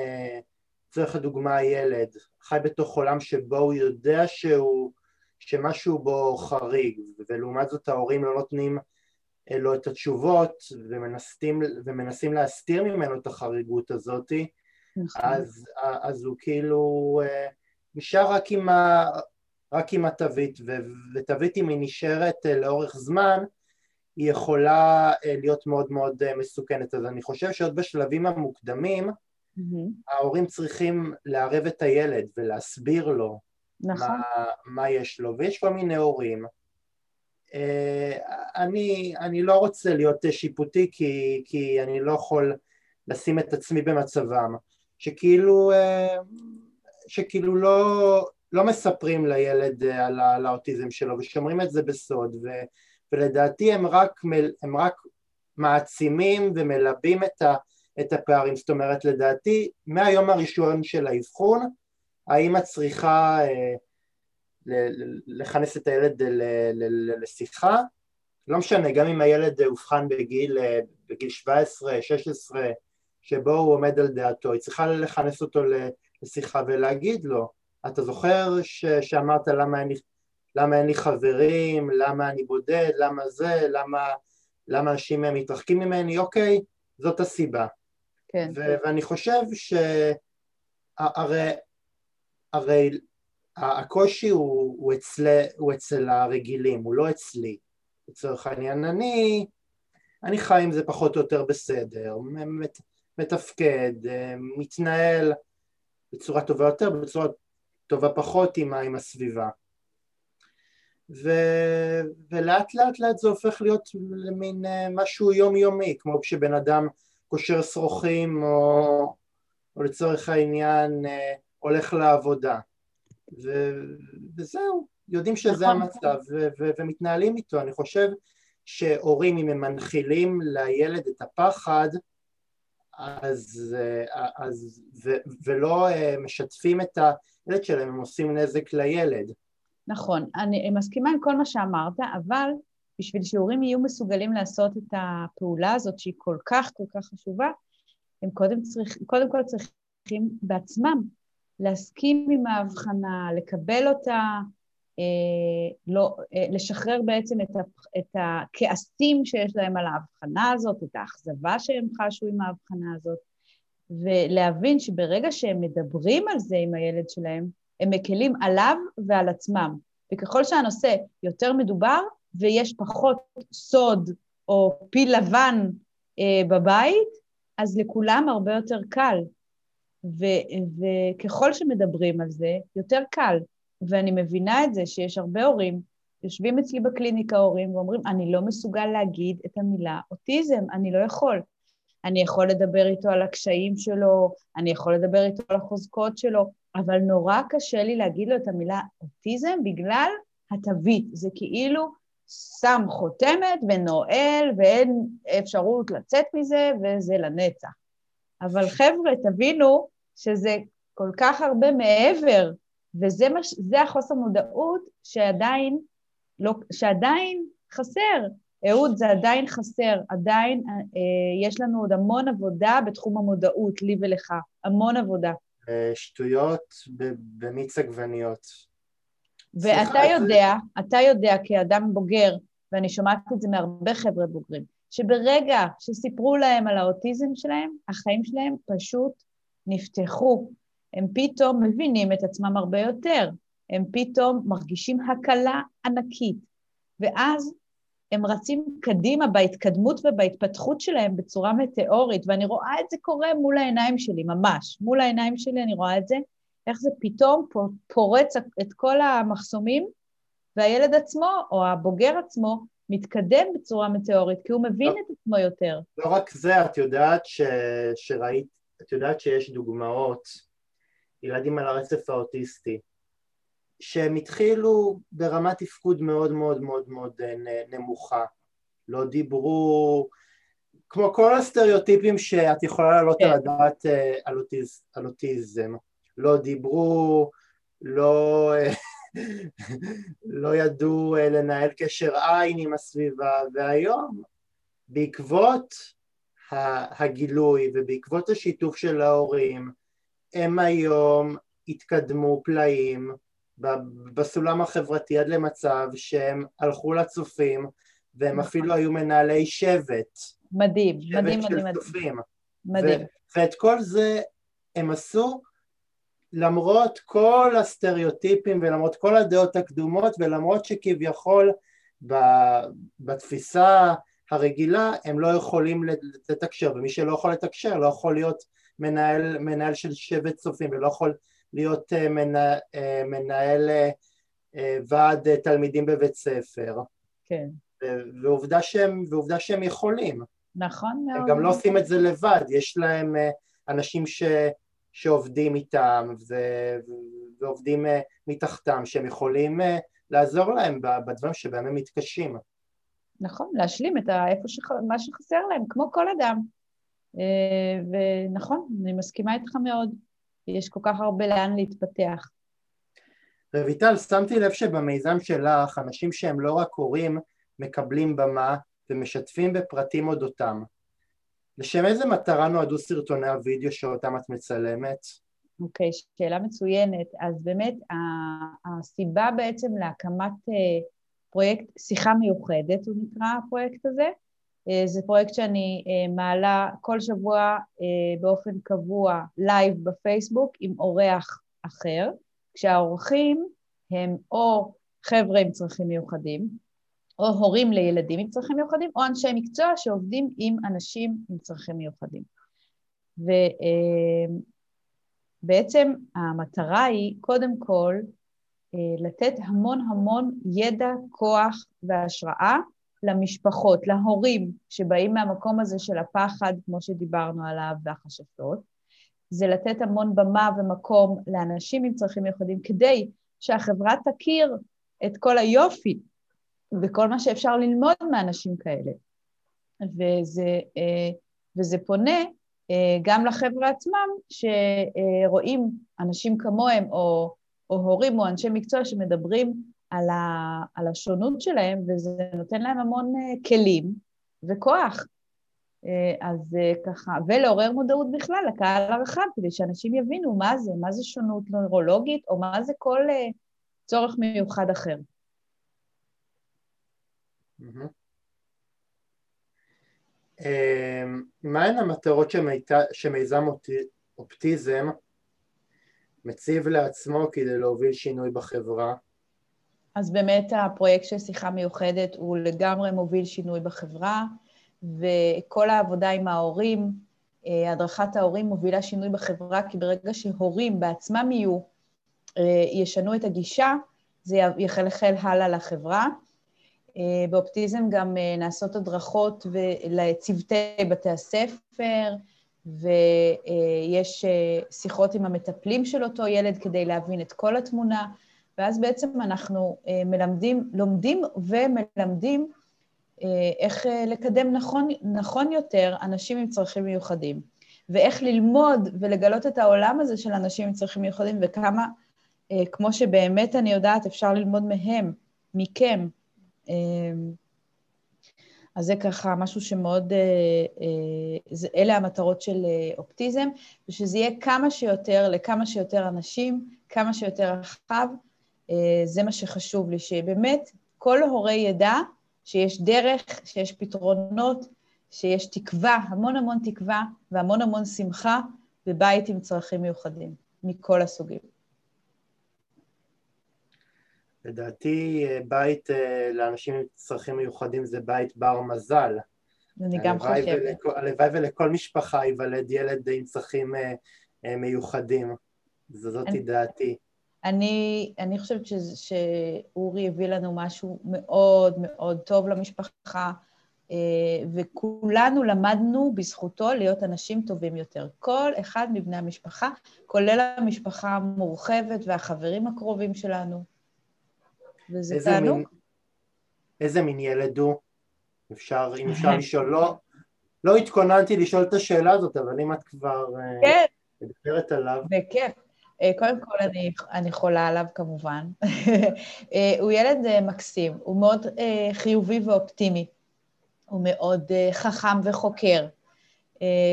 לצורך הדוגמה הילד חי בתוך עולם שבו הוא יודע שהוא, שמשהו בו חריג, ולעומת זאת ההורים לא נותנים לו את התשובות ומנסים, ומנסים להסתיר ממנו את החריגות הזאת, נכון. אז, אז הוא כאילו נשאר רק עם, ה, רק עם התווית, ותווית אם היא נשארת לאורך זמן, היא יכולה אה, להיות מאוד מאוד אה, מסוכנת. אז אני חושב שעוד בשלבים המוקדמים, mm-hmm. ההורים צריכים לערב את הילד ולהסביר לו נכון. מה, מה יש לו, ויש כל מיני הורים. אה, אני, אני לא רוצה להיות שיפוטי כי, כי אני לא יכול לשים את עצמי במצבם, שכאילו, שכאילו לא, לא מספרים לילד על האוטיזם שלו ושומרים את זה בסוד, ו, ולדעתי הם רק, הם רק מעצימים ומלבים את, ה, את הפערים, זאת אומרת לדעתי מהיום הראשון של האבחון האמא צריכה אה, לכנס את הילד לשיחה, לא משנה, גם אם הילד אובחן בגיל, אה, בגיל 17, 16, שבו הוא עומד על דעתו, היא צריכה לכנס אותו לשיחה ולהגיד לו, אתה זוכר ש, שאמרת למה אני למה אין לי חברים, למה אני בודד, למה זה, למה, למה אנשים מתרחקים ממני, אוקיי, זאת הסיבה. כן. ו- ואני חושב שהרי הרי הקושי הוא, הוא, אצל, הוא אצל הרגילים, הוא לא אצלי. לצורך העניין, אני, אני חי עם זה פחות או יותר בסדר, מת, מתפקד, מתנהל בצורה טובה יותר, בצורה טובה פחות עם, עם הסביבה. ו... ולאט לאט לאט זה הופך להיות למין אה, משהו יומיומי, כמו כשבן אדם קושר שרוכים או, או לצורך העניין אה, הולך לעבודה. ו... וזהו, יודעים שזה נכון. המצב ו... ו... ומתנהלים איתו, אני חושב שהורים אם הם מנחילים לילד את הפחד אז, אה, אז ו... ולא משתפים את הילד שלהם, הם עושים נזק לילד. נכון, אני מסכימה עם כל מה שאמרת, אבל בשביל שהורים יהיו מסוגלים לעשות את הפעולה הזאת שהיא כל כך כל כך חשובה, הם קודם, צריך, קודם כל צריכים בעצמם להסכים עם ההבחנה, לקבל אותה, אה, לא, אה, לשחרר בעצם את, ה, את הכעסים שיש להם על ההבחנה הזאת, את האכזבה שהם חשו עם ההבחנה הזאת, ולהבין שברגע שהם מדברים על זה עם הילד שלהם, הם מקלים עליו ועל עצמם. וככל שהנושא יותר מדובר ויש פחות סוד או פיל לבן אה, בבית, אז לכולם הרבה יותר קל. ו- וככל שמדברים על זה, יותר קל. ואני מבינה את זה שיש הרבה הורים, יושבים אצלי בקליניקה הורים ואומרים, אני לא מסוגל להגיד את המילה אוטיזם, אני לא יכול. אני יכול לדבר איתו על הקשיים שלו, אני יכול לדבר איתו על החוזקות שלו, אבל נורא קשה לי להגיד לו את המילה אוטיזם בגלל התווית. זה כאילו שם חותמת ונועל ואין אפשרות לצאת מזה וזה לנצח. אבל חבר'ה, תבינו שזה כל כך הרבה מעבר, וזה מש, החוסר מודעות שעדיין, לא, שעדיין חסר. אהוד, זה עדיין חסר, עדיין אה, יש לנו עוד המון עבודה בתחום המודעות, לי ולך, המון עבודה. שטויות במיץ עגבניות. ואתה יודע, אתה יודע כאדם בוגר, ואני שומעת את זה מהרבה חבר'ה בוגרים, שברגע שסיפרו להם על האוטיזם שלהם, החיים שלהם פשוט נפתחו. הם פתאום מבינים את עצמם הרבה יותר, הם פתאום מרגישים הקלה ענקית, ואז הם רצים קדימה בהתקדמות ובהתפתחות שלהם בצורה מטאורית, ואני רואה את זה קורה מול העיניים שלי, ממש. מול העיניים שלי אני רואה את זה, איך זה פתאום פורץ את כל המחסומים, והילד עצמו, או הבוגר עצמו, מתקדם בצורה מטאורית, כי הוא מבין לא, את עצמו יותר. לא רק זה, את יודעת ש... שראית, את יודעת שיש דוגמאות, ילדים על הרצף האוטיסטי, שהם התחילו ברמת תפקוד מאוד מאוד מאוד מאוד אה, נמוכה, לא דיברו, כמו כל הסטריאוטיפים שאת יכולה להעלות על כן. הדעת אה, על, אוטיז, על אוטיזם, לא דיברו, לא, אה, לא ידעו לנהל קשר עין עם הסביבה, והיום בעקבות הגילוי ובעקבות השיתוף של ההורים, הם היום התקדמו פלאים בסולם החברתי עד למצב שהם הלכו לצופים והם נכון. אפילו היו מנהלי שבט. מדהים, שבט מדהים, מדהים, מדהים. מדהים. ואת כל זה הם עשו למרות כל הסטריאוטיפים ולמרות כל הדעות הקדומות ולמרות שכביכול בתפיסה הרגילה הם לא יכולים לתקשר ומי שלא יכול לתקשר לא יכול להיות מנהל, מנהל של שבט צופים ולא יכול להיות אה, מנה, אה, מנהל אה, ועד תלמידים בבית ספר. כן. ועובדה שהם, ועובדה שהם יכולים. נכון מאוד. הם גם לא עושים את זה לבד, יש להם אנשים ש, שעובדים איתם ו, ועובדים מתחתם, שהם יכולים לעזור להם בדברים שבהם הם מתקשים. נכון, להשלים את ה, איפה שח, מה שחסר להם, כמו כל אדם. ונכון, אני מסכימה איתך מאוד. יש כל כך הרבה לאן להתפתח. רויטל, שמתי לב שבמיזם שלך אנשים שהם לא רק הורים מקבלים במה ומשתפים בפרטים אודותם. לשם איזה מטרה נועדו סרטוני הוידאו שאותם את מצלמת? אוקיי, okay, שאלה מצוינת. אז באמת הסיבה בעצם להקמת אה, פרויקט שיחה מיוחדת, הוא נקרא הפרויקט הזה, אה, זה פרויקט שאני אה, מעלה כל שבוע אה, באופן קבוע לייב בפייסבוק עם אורח אחר, כשהאורחים הם או חבר'ה עם צרכים מיוחדים, או הורים לילדים עם צרכים מיוחדים, או אנשי מקצוע שעובדים עם אנשים עם צרכים מיוחדים. ובעצם המטרה היא קודם כל לתת המון המון ידע, כוח והשראה למשפחות, להורים שבאים מהמקום הזה של הפחד, כמו שדיברנו עליו, והחששות, זה לתת המון במה ומקום לאנשים עם צרכים מיוחדים, כדי שהחברה תכיר את כל היופי וכל מה שאפשר ללמוד מאנשים כאלה. וזה, אה, וזה פונה אה, גם לחבר'ה עצמם, שרואים אנשים כמוהם, או, או הורים או אנשי מקצוע שמדברים על, ה, על השונות שלהם, וזה נותן להם המון uh, כלים וכוח. Uh, אז uh, ככה, ולעורר מודעות בכלל לקהל הרחב, כדי שאנשים יבינו מה זה, מה זה שונות נוירולוגית, או מה זה כל צורך מיוחד אחר. מהן המטרות שמיזם אופטיזם מציב לעצמו כדי להוביל שינוי בחברה? אז באמת הפרויקט של שיחה מיוחדת הוא לגמרי מוביל שינוי בחברה, וכל העבודה עם ההורים, אה, הדרכת ההורים מובילה שינוי בחברה, כי ברגע שהורים בעצמם יהיו, אה, ישנו את הגישה, זה יחלחל הלאה לחברה. אה, באופטיזם גם נעשות הדרכות לצוותי בתי הספר, ויש שיחות עם המטפלים של אותו ילד כדי להבין את כל התמונה. ואז בעצם אנחנו אה, מלמדים, לומדים ומלמדים אה, איך אה, לקדם נכון, נכון יותר אנשים עם צרכים מיוחדים, ואיך ללמוד ולגלות את העולם הזה של אנשים עם צרכים מיוחדים, וכמה, כמו שבאמת אני יודעת, אפשר ללמוד מהם, מכם. אז זה ככה משהו שמאוד, זה, אלה המטרות של אופטיזם, ושזה יהיה כמה שיותר, לכמה שיותר אנשים, כמה שיותר רחב, זה מה שחשוב לי, שבאמת כל הורה ידע שיש דרך, שיש פתרונות, שיש תקווה, המון המון תקווה והמון המון שמחה בבית עם צרכים מיוחדים, מכל הסוגים. לדעתי בית אה, לאנשים עם צרכים מיוחדים זה בית בר מזל. אני גם חושבת. הלוואי ולכל משפחה ייוולד ילד עם צרכים אה, אה, מיוחדים. זאת אני, דעתי. אני, אני חושבת ש, שאורי הביא לנו משהו מאוד מאוד טוב למשפחה, וכולנו למדנו בזכותו להיות אנשים טובים יותר. כל אחד מבני המשפחה, כולל המשפחה המורחבת והחברים הקרובים שלנו. וזה תענוג. איזה מין ילד הוא? אפשר, אם אפשר לשאול, לא, לא התכוננתי לשאול את השאלה הזאת, אבל אם את כבר אה, כן. מדברת עליו... בכיף. אה, קודם כל, אני, אני חולה עליו כמובן. אה, הוא ילד מקסים, הוא מאוד חיובי ואופטימי. הוא מאוד חכם וחוקר.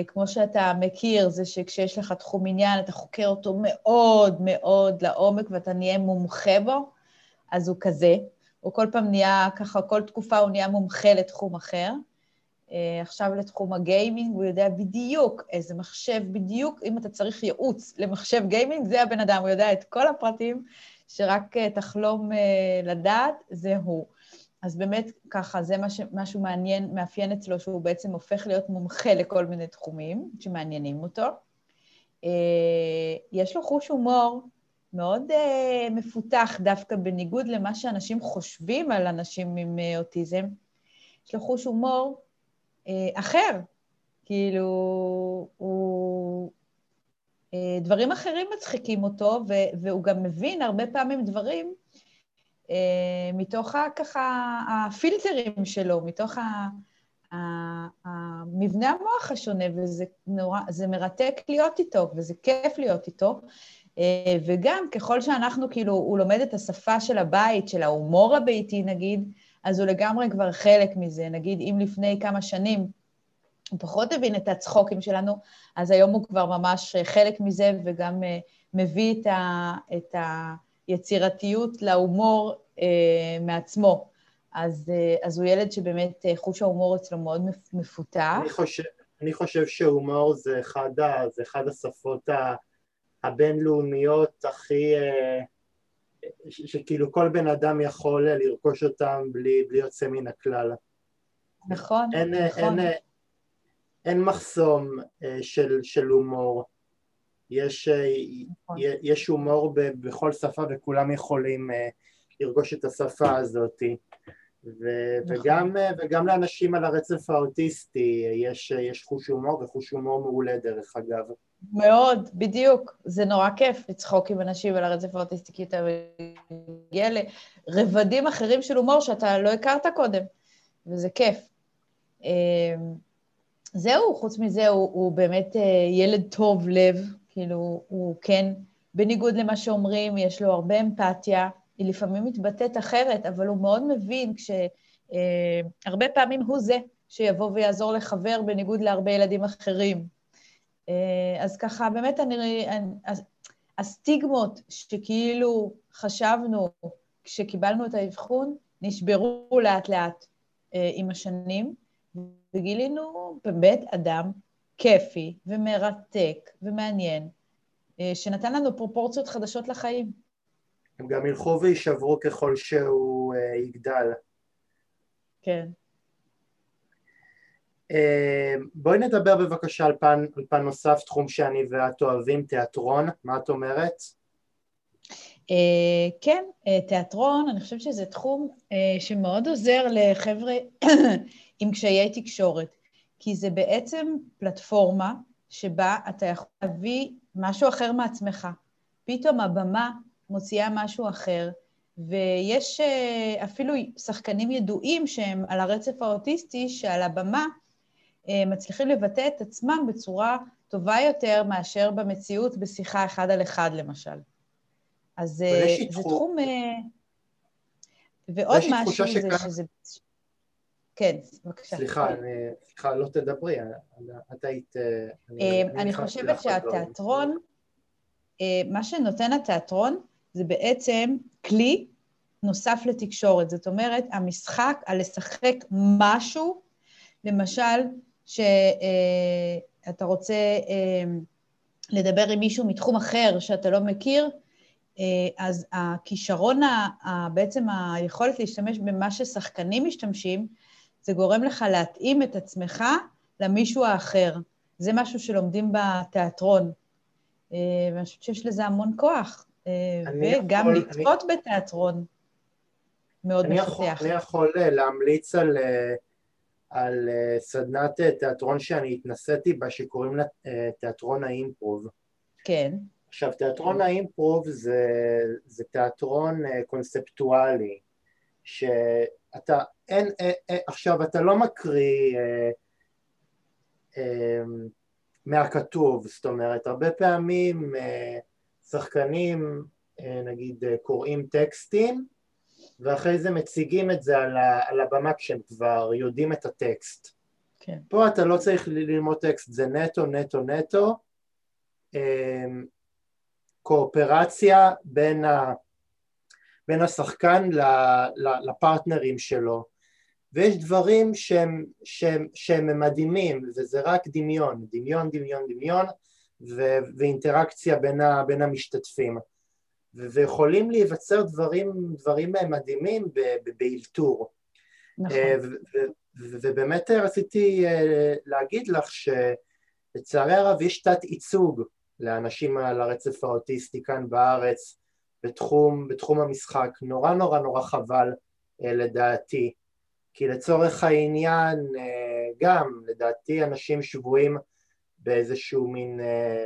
כמו שאתה מכיר, זה שכשיש לך תחום עניין, אתה חוקר אותו מאוד מאוד לעומק ואתה נהיה מומחה בו. אז הוא כזה. הוא כל פעם נהיה, ככה, כל תקופה הוא נהיה מומחה לתחום אחר. Uh, עכשיו לתחום הגיימינג, הוא יודע בדיוק איזה מחשב, בדיוק אם אתה צריך ייעוץ למחשב גיימינג, זה הבן אדם, הוא יודע את כל הפרטים, שרק uh, תחלום uh, לדעת, זה הוא. אז באמת ככה, זה מש, משהו מעניין, מאפיין אצלו, שהוא בעצם הופך להיות מומחה לכל מיני תחומים שמעניינים אותו. יש לו חוש הומור מאוד uh, מפותח דווקא בניגוד למה שאנשים חושבים על אנשים עם uh, אוטיזם. יש לו חוש הומור uh, אחר, כאילו, הוא... Uh, דברים אחרים מצחיקים אותו, ו- והוא גם מבין הרבה פעמים דברים uh, מתוך ככה הפילטרים שלו, מתוך ה... המבנה המוח השונה, וזה נורא, זה מרתק להיות איתו, וזה כיף להיות איתו. אה, וגם ככל שאנחנו, כאילו, הוא לומד את השפה של הבית, של ההומור הביתי נגיד, אז הוא לגמרי כבר חלק מזה. נגיד, אם לפני כמה שנים הוא פחות הבין את הצחוקים שלנו, אז היום הוא כבר ממש חלק מזה וגם אה, מביא את, ה, את היצירתיות להומור אה, מעצמו. אז, אז הוא ילד שבאמת חוש ההומור אצלו מאוד מפותח. אני חושב, אני חושב שהומור זה אחד, זה אחד השפות ה... הבינלאומיות הכי... אה, שכאילו כל בן אדם יכול לרכוש אותם בלי, בלי יוצא מן הכלל. נכון, אין, נכון. אין, אין מחסום אה, של, של הומור. יש, אה, נכון. יש הומור בכל שפה וכולם יכולים לרכוש את השפה הזאת. ו, נכון. וגם, וגם לאנשים על הרצף האוטיסטי יש, יש חוש הומור וחוש הומור מעולה דרך אגב. מאוד, בדיוק. זה נורא כיף לצחוק עם אנשים על הרצף האוטיסטי, כי אתה מגיע לרבדים אחרים של הומור שאתה לא הכרת קודם, וזה כיף. אמ, זהו, חוץ מזה, הוא, הוא באמת אה, ילד טוב לב, כאילו, הוא כן, בניגוד למה שאומרים, יש לו הרבה אמפתיה, היא לפעמים מתבטאת אחרת, אבל הוא מאוד מבין כשהרבה אה, פעמים הוא זה שיבוא ויעזור לחבר בניגוד להרבה ילדים אחרים. אה, אז ככה, באמת, אני, אני, הסטיגמות שכאילו חשבנו כשקיבלנו את האבחון, נשברו לאט-לאט אה, עם השנים, וגילינו באמת אדם כיפי ומרתק ומעניין, שנתן לנו פרופורציות חדשות לחיים. הם גם ילכו ויישברו ככל שהוא יגדל. כן. אה, בואי נדבר בבקשה על פן, על פן נוסף, תחום שאני ואת אוהבים, תיאטרון, מה את אומרת? Uh, כן, uh, תיאטרון, אני חושבת שזה תחום uh, שמאוד עוזר לחבר'ה עם קשיי תקשורת, כי זה בעצם פלטפורמה שבה אתה יכול להביא משהו אחר מעצמך. פתאום הבמה מוציאה משהו אחר, ויש uh, אפילו שחקנים ידועים שהם על הרצף האוטיסטי, שעל הבמה אה, מצליחים לבטא את עצמם בצורה טובה יותר מאשר במציאות בשיחה אחד על אחד, למשל. אז אה, זה תחום... תחום... אה, ועוד משהו זה שכאן... שזה... כן, בבקשה. סליחה, אני... סליחה, לא תדברי, את היית... אני, אני חושבת שהתיאטרון, מה שנותן התיאטרון זה בעצם כלי נוסף לתקשורת. זאת אומרת, המשחק על לשחק משהו, למשל, שאתה רוצה לדבר עם מישהו מתחום אחר שאתה לא מכיר, אז הכישרון, בעצם היכולת להשתמש במה ששחקנים משתמשים, זה גורם לך להתאים את עצמך למישהו האחר. זה משהו שלומדים בתיאטרון, ואני חושבת שיש לזה המון כוח. וגם יכול, לצפות אני... בתיאטרון מאוד אני מפתח. יכול, אני יכול אה, להמליץ על, אה, על אה, סדנת תיאטרון שאני התנסיתי בה, שקוראים לה תיאטרון האימפרוב. כן. עכשיו, תיאטרון האימפרוב זה, זה תיאטרון קונספטואלי, שאתה, אין, אין, אין, עכשיו, אתה לא מקריא אה, אה, מהכתוב, זאת אומרת, הרבה פעמים אה, שחקנים אה, נגיד אה, קוראים טקסטים ואחרי זה מציגים את זה על, ה, על הבמה כשהם כבר יודעים את הטקסט. כן. פה אתה לא צריך ללמוד טקסט, זה נטו נטו נטו אה, קואופרציה בין, ה, בין השחקן לפרטנרים שלו ויש דברים שהם, שהם, שהם מדהימים וזה רק דמיון, דמיון, דמיון, דמיון ו- ואינטראקציה בין, ה- בין המשתתפים ו- ויכולים להיווצר דברים, דברים מדהימים באלתור. נכון. אה, ו- ו- ובאמת רציתי אה, להגיד לך שלצערי הרב יש תת ייצוג לאנשים על הרצף האוטיסטי כאן בארץ בתחום, בתחום המשחק, נורא נורא נורא חבל אה, לדעתי, כי לצורך העניין גם לדעתי אנשים שבויים באיזשהו מין אה,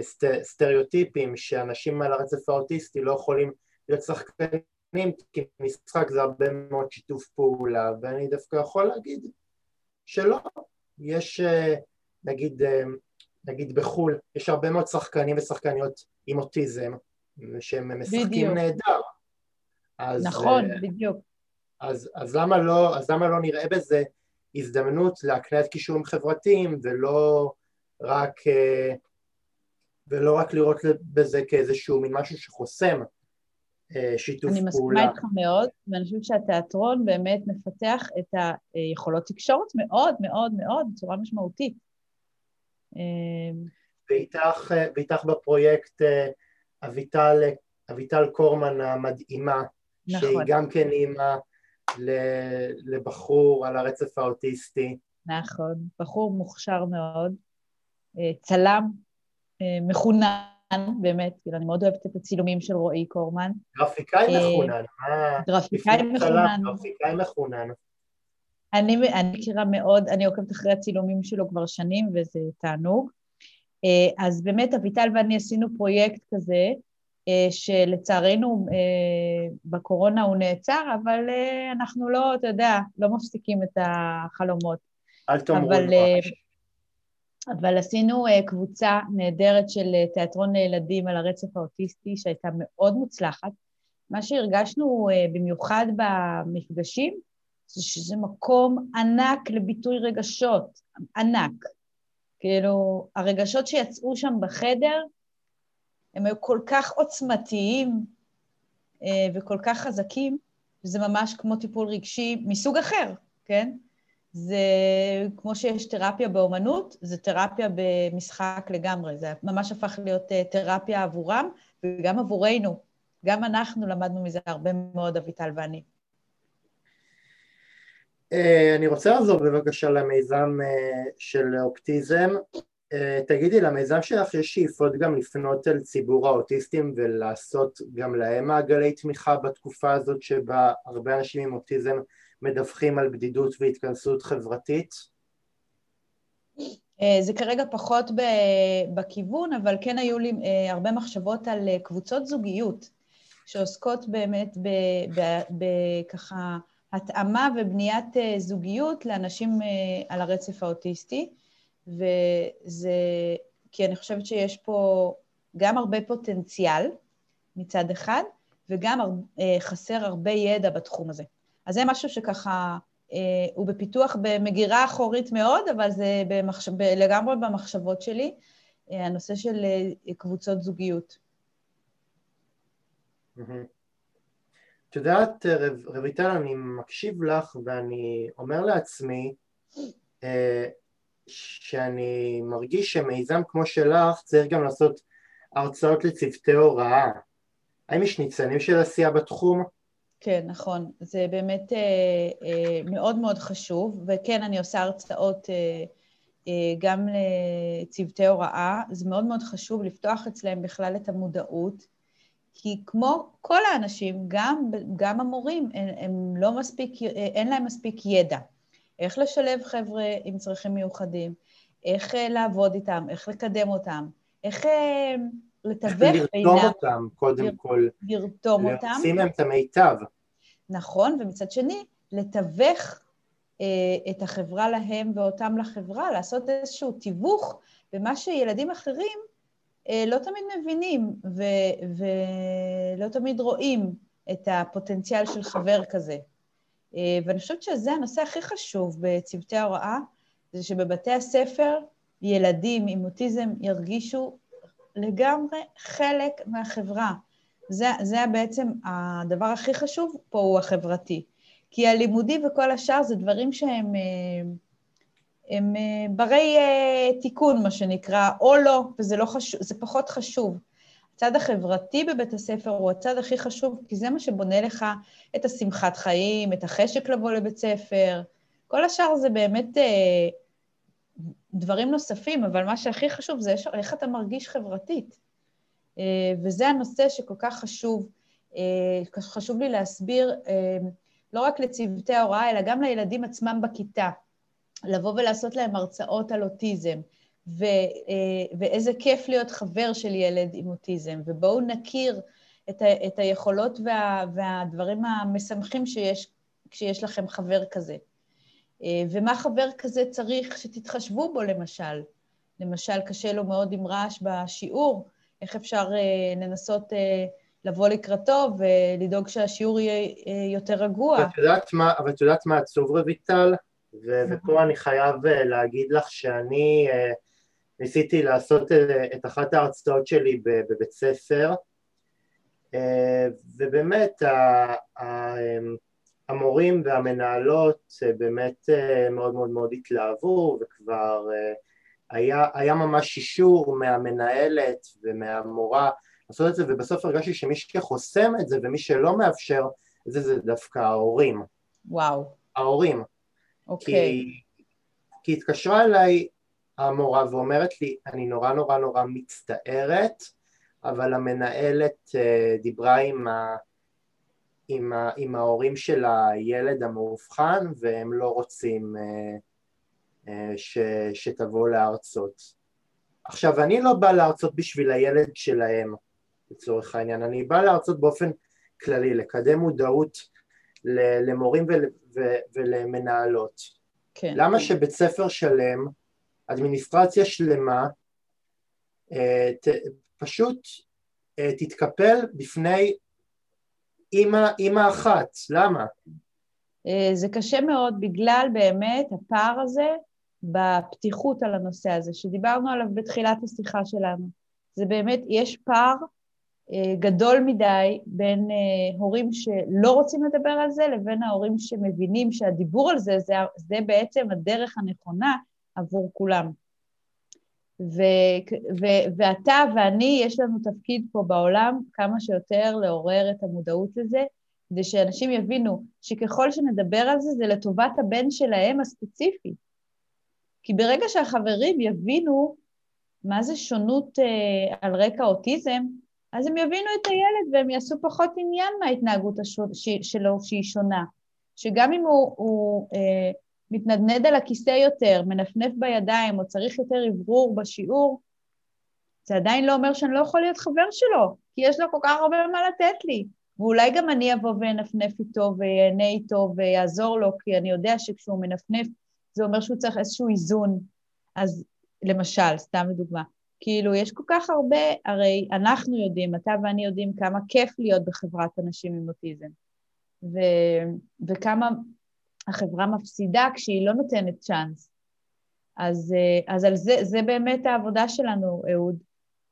סט, סטריאוטיפים שאנשים על הרצף האוטיסטי לא יכולים להיות שחקנים כי משחק זה הרבה מאוד שיתוף פעולה ואני דווקא יכול להגיד שלא, יש אה, נגיד, אה, נגיד בחו"ל יש הרבה מאוד שחקנים ושחקניות עם אוטיזם שהם משחקים נהדר. אז, נכון, בדיוק. אז, אז, למה לא, אז למה לא נראה בזה הזדמנות להקניית קישורים חברתיים ולא רק, אה, ולא רק לראות בזה כאיזשהו מין משהו שחוסם אה, שיתוף אני פעולה. אני מסכימה איתך מאוד, ואני חושבת שהתיאטרון באמת מפתח את היכולות תקשורת מאוד מאוד מאוד בצורה משמעותית. אה, ואיתך, ואיתך בפרויקט אביטל, אביטל קורמן המדהימה, נכון. שהיא גם כן אימא לבחור על הרצף האוטיסטי. נכון, בחור מוכשר מאוד. אה, צלם אה, מחונן, באמת, כאילו, אני מאוד אוהבת את הצילומים של רועי קורמן. גרפיקאי אה, מחונן. גרפיקאי מחונן. גרפיקאי מחונן. אני, אני מכירה מאוד, אני עוקבת אחרי הצילומים שלו כבר שנים, וזה תענוג. אז באמת, אביטל ואני עשינו פרויקט כזה, שלצערנו בקורונה הוא נעצר, אבל אנחנו לא, אתה יודע, לא מפסיקים את החלומות. אל תאמרו דבש. אבל עשינו uh, קבוצה נהדרת של uh, תיאטרון לילדים על הרצף האוטיסטי, שהייתה מאוד מוצלחת. מה שהרגשנו uh, במיוחד במפגשים, זה שזה מקום ענק לביטוי רגשות, ענק. כאילו, הרגשות שיצאו שם בחדר, הם היו כל כך עוצמתיים וכל כך חזקים, שזה ממש כמו טיפול רגשי מסוג אחר, כן? זה כמו שיש תרפיה באומנות, זה תרפיה במשחק לגמרי, זה ממש הפך להיות אה, תרפיה עבורם וגם עבורנו. גם אנחנו למדנו מזה הרבה מאוד, אביטל ואני. אה, אני רוצה לחזור בבקשה למיזם אה, של אופטיזם. תגידי, למיזם שלך יש שאיפות גם לפנות אל ציבור האוטיסטים ולעשות גם להם מעגלי תמיכה בתקופה הזאת שבה הרבה אנשים עם אוטיזם מדווחים על בדידות והתכנסות חברתית? אה, זה כרגע פחות בכיוון, אבל כן היו לי אה, הרבה מחשבות על אה, קבוצות זוגיות, שעוסקות באמת בככה התאמה ובניית זוגיות לאנשים על הרצף האוטיסטי, וזה כי אני חושבת שיש פה גם הרבה פוטנציאל מצד אחד, וגם חסר הרבה ידע בתחום הזה. אז זה משהו שככה, אה, הוא בפיתוח במגירה אחורית מאוד, אבל זה במחשב, לגמרי במחשבות שלי, אה, הנושא של אה, קבוצות זוגיות. את יודעת, רויטל, אני מקשיב לך ואני אומר לעצמי אה, שאני מרגיש שמיזם כמו שלך צריך גם לעשות הרצאות לצוותי הוראה. האם יש ניצנים של עשייה בתחום? כן, נכון. זה באמת אה, אה, מאוד מאוד חשוב, וכן, אני עושה הרצאות אה, אה, גם לצוותי הוראה. זה מאוד מאוד חשוב לפתוח אצלם בכלל את המודעות, כי כמו כל האנשים, גם, גם המורים, הם, הם לא מספיק, אין להם מספיק ידע. איך לשלב חבר'ה עם צרכים מיוחדים, איך אה, לעבוד איתם, איך לקדם אותם, איך אה, לתווך בינם. לרתום אותם, קודם ל- כל. לרתום אותם. להוציא מהם את המיטב. נכון, ומצד שני, לתווך אה, את החברה להם ואותם לחברה, לעשות איזשהו תיווך במה שילדים אחרים אה, לא תמיד מבינים ו- ולא תמיד רואים את הפוטנציאל של חבר כזה. אה, ואני חושבת שזה הנושא הכי חשוב בצוותי ההוראה, זה שבבתי הספר ילדים עם אוטיזם ירגישו לגמרי חלק מהחברה. זה, זה בעצם הדבר הכי חשוב פה הוא החברתי. כי הלימודי וכל השאר זה דברים שהם אה, הם אה, ברי תיקון, מה שנקרא, או לא, וזה לא חשוב, זה פחות חשוב. הצד החברתי בבית הספר הוא הצד הכי חשוב, כי זה מה שבונה לך את השמחת חיים, את החשק לבוא לבית ספר. כל השאר זה באמת אה, דברים נוספים, אבל מה שהכי חשוב זה איך אתה מרגיש חברתית. אה, וזה הנושא שכל כך חשוב, אה, חשוב לי להסביר, אה, לא רק לצוותי ההוראה, אלא גם לילדים עצמם בכיתה. לבוא ולעשות להם הרצאות על אוטיזם, ו, ואיזה כיף להיות חבר של ילד עם אוטיזם, ובואו נכיר את, ה, את היכולות וה, והדברים המשמחים שיש כשיש לכם חבר כזה. אה, ומה חבר כזה צריך שתתחשבו בו, למשל. למשל, קשה לו מאוד עם רעש בשיעור, איך אפשר אה, לנסות לבוא לקראתו ולדאוג שהשיעור יהיה יותר רגוע. ואת יודעת מה, אבל את יודעת מה עצוב רויטל? ו- ופה אני חייב להגיד לך שאני ניסיתי לעשות אה, את אחת ההרצאות שלי בבית ספר אה, ובאמת אמ, המורים והמנהלות אה, באמת מאוד מאוד מאוד התלהבו וכבר היה, היה ממש אישור מהמנהלת ומהמורה לעשות את זה ובסוף הרגשתי שמי שחוסם את זה ומי שלא מאפשר את זה זה דווקא ההורים. וואו. ההורים. אוקיי. כי, כי התקשרה אליי המורה ואומרת לי, אני נורא נורא נורא מצטערת, אבל המנהלת אה, דיברה עם, ה, עם, ה, עם ההורים של הילד המאובחן והם לא רוצים אה, אה, ש, שתבוא להרצות. עכשיו, אני לא בא להרצות בשביל הילד שלהם, לצורך העניין, אני בא להרצות באופן כללי, לקדם מודעות למורים ולמנהלות. כן. למה שבית ספר שלם אדמיניסטרציה שלמה אה, ת, פשוט תתקפל בפני אימא, אחת, למה? אה, זה קשה מאוד בגלל באמת הפער הזה בפתיחות על הנושא הזה, שדיברנו עליו בתחילת השיחה שלנו. זה באמת, יש פער גדול מדי בין הורים שלא רוצים לדבר על זה לבין ההורים שמבינים שהדיבור על זה, זה, זה בעצם הדרך הנכונה עבור כולם. ו, ו, ואתה ואני, יש לנו תפקיד פה בעולם כמה שיותר לעורר את המודעות לזה, כדי שאנשים יבינו שככל שנדבר על זה, זה לטובת הבן שלהם הספציפי. כי ברגע שהחברים יבינו מה זה שונות אה, על רקע אוטיזם, אז הם יבינו את הילד והם יעשו פחות עניין מההתנהגות שלו שהיא שונה. שגם אם הוא, הוא אה, מתנדנד על הכיסא יותר, מנפנף בידיים, או צריך יותר אוורור בשיעור, זה עדיין לא אומר שאני לא יכול להיות חבר שלו, כי יש לו כל כך הרבה מה לתת לי. ואולי גם אני אבוא ואנפנף איתו ויהנה איתו ויעזור לו, כי אני יודע שכשהוא מנפנף, זה אומר שהוא צריך איזשהו איזון. אז למשל, סתם לדוגמה, כאילו, יש כל כך הרבה, הרי אנחנו יודעים, אתה ואני יודעים כמה כיף להיות בחברת אנשים עם אוטיזם, ו, וכמה החברה מפסידה כשהיא לא נותנת צ'אנס. אז, אה, אז על זה, זה באמת העבודה שלנו, אהוד,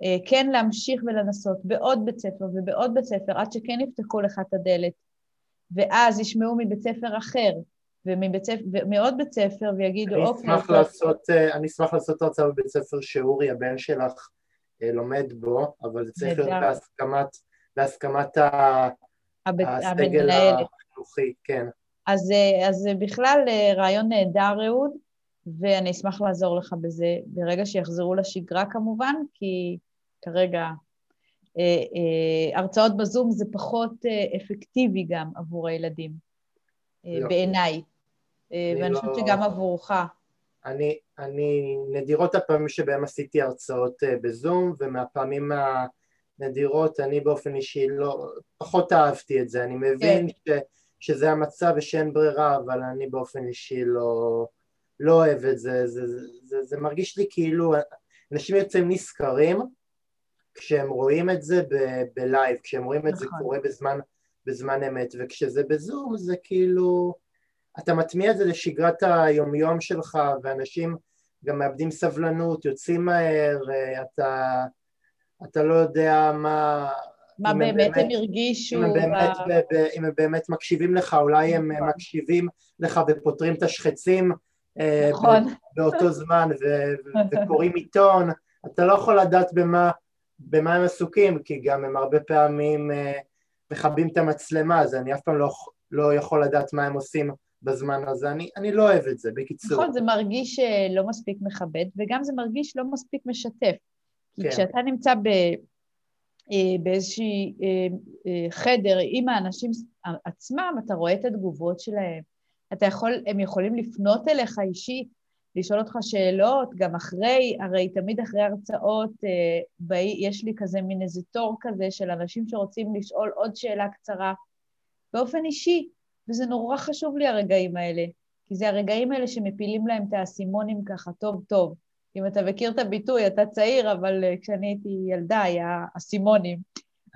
אה, כן להמשיך ולנסות בעוד בית ספר ובעוד בית ספר, עד שכן יפתחו לך את הדלת, ואז ישמעו מבית ספר אחר, ומעוד בית ספר, ויגידו, אני אוקיי... אשמח לעשות, אה, אני אשמח לעשות הרצאה בבית ספר שאורי, הבן שלך, לומד בו, אבל זה צריך להיות בהסכמת, בהסכמת הסגל החינוכי, כן. אז, אז בכלל רעיון נהדר, אהוד, ואני אשמח לעזור לך בזה ברגע שיחזרו לשגרה כמובן, כי כרגע אה, אה, הרצאות בזום זה פחות אה, אפקטיבי גם עבור הילדים, אה, לא. בעיניי, אה, ואני לא... חושבת שגם עבורך. אני, אני, נדירות הפעמים שבהם עשיתי הרצאות אה, בזום, ומהפעמים הנדירות אני באופן אישי לא, פחות אהבתי את זה, אני מבין כן. ש, שזה המצב ושאין ברירה, אבל אני באופן אישי לא... לא אוהב את זה, זה, זה, זה, זה מרגיש לי כאילו אנשים יוצאים נשכרים כשהם רואים את זה בלייב, כשהם רואים את נכון. זה קורה בזמן, בזמן אמת, וכשזה בזום זה כאילו, אתה מטמיע את זה לשגרת היומיום שלך, ואנשים גם מאבדים סבלנות, יוצאים מהר, אתה, אתה לא יודע מה... מה באמת, באמת הם הרגישו. אם הם באמת, ב... ב, אם הם באמת מקשיבים לך, אולי הם נכון. מקשיבים לך ופותרים את השחצים אה, נכון. באותו זמן וקוראים עיתון, אתה לא יכול לדעת במה, במה הם עסוקים, כי גם הם הרבה פעמים אה, מכבים את המצלמה, אז אני אף פעם לא, לא יכול לדעת מה הם עושים בזמן הזה, אני, אני לא אוהב את זה, בקיצור. נכון, זה מרגיש אה, לא מספיק מכבד, וגם זה מרגיש לא מספיק משתף. כי כן. כשאתה נמצא ב, באיזשהי חדר עם האנשים עצמם, אתה רואה את התגובות שלהם, אתה יכול, הם יכולים לפנות אליך אישית, לשאול אותך שאלות, גם אחרי, הרי תמיד אחרי הרצאות אה, יש לי כזה מין איזה תור כזה של אנשים שרוצים לשאול עוד שאלה קצרה, באופן אישי, וזה נורא חשוב לי הרגעים האלה, כי זה הרגעים האלה שמפילים להם את האסימונים ככה טוב טוב. אם אתה מכיר את הביטוי, אתה צעיר, אבל uh, כשאני הייתי ילדה היה אסימונים.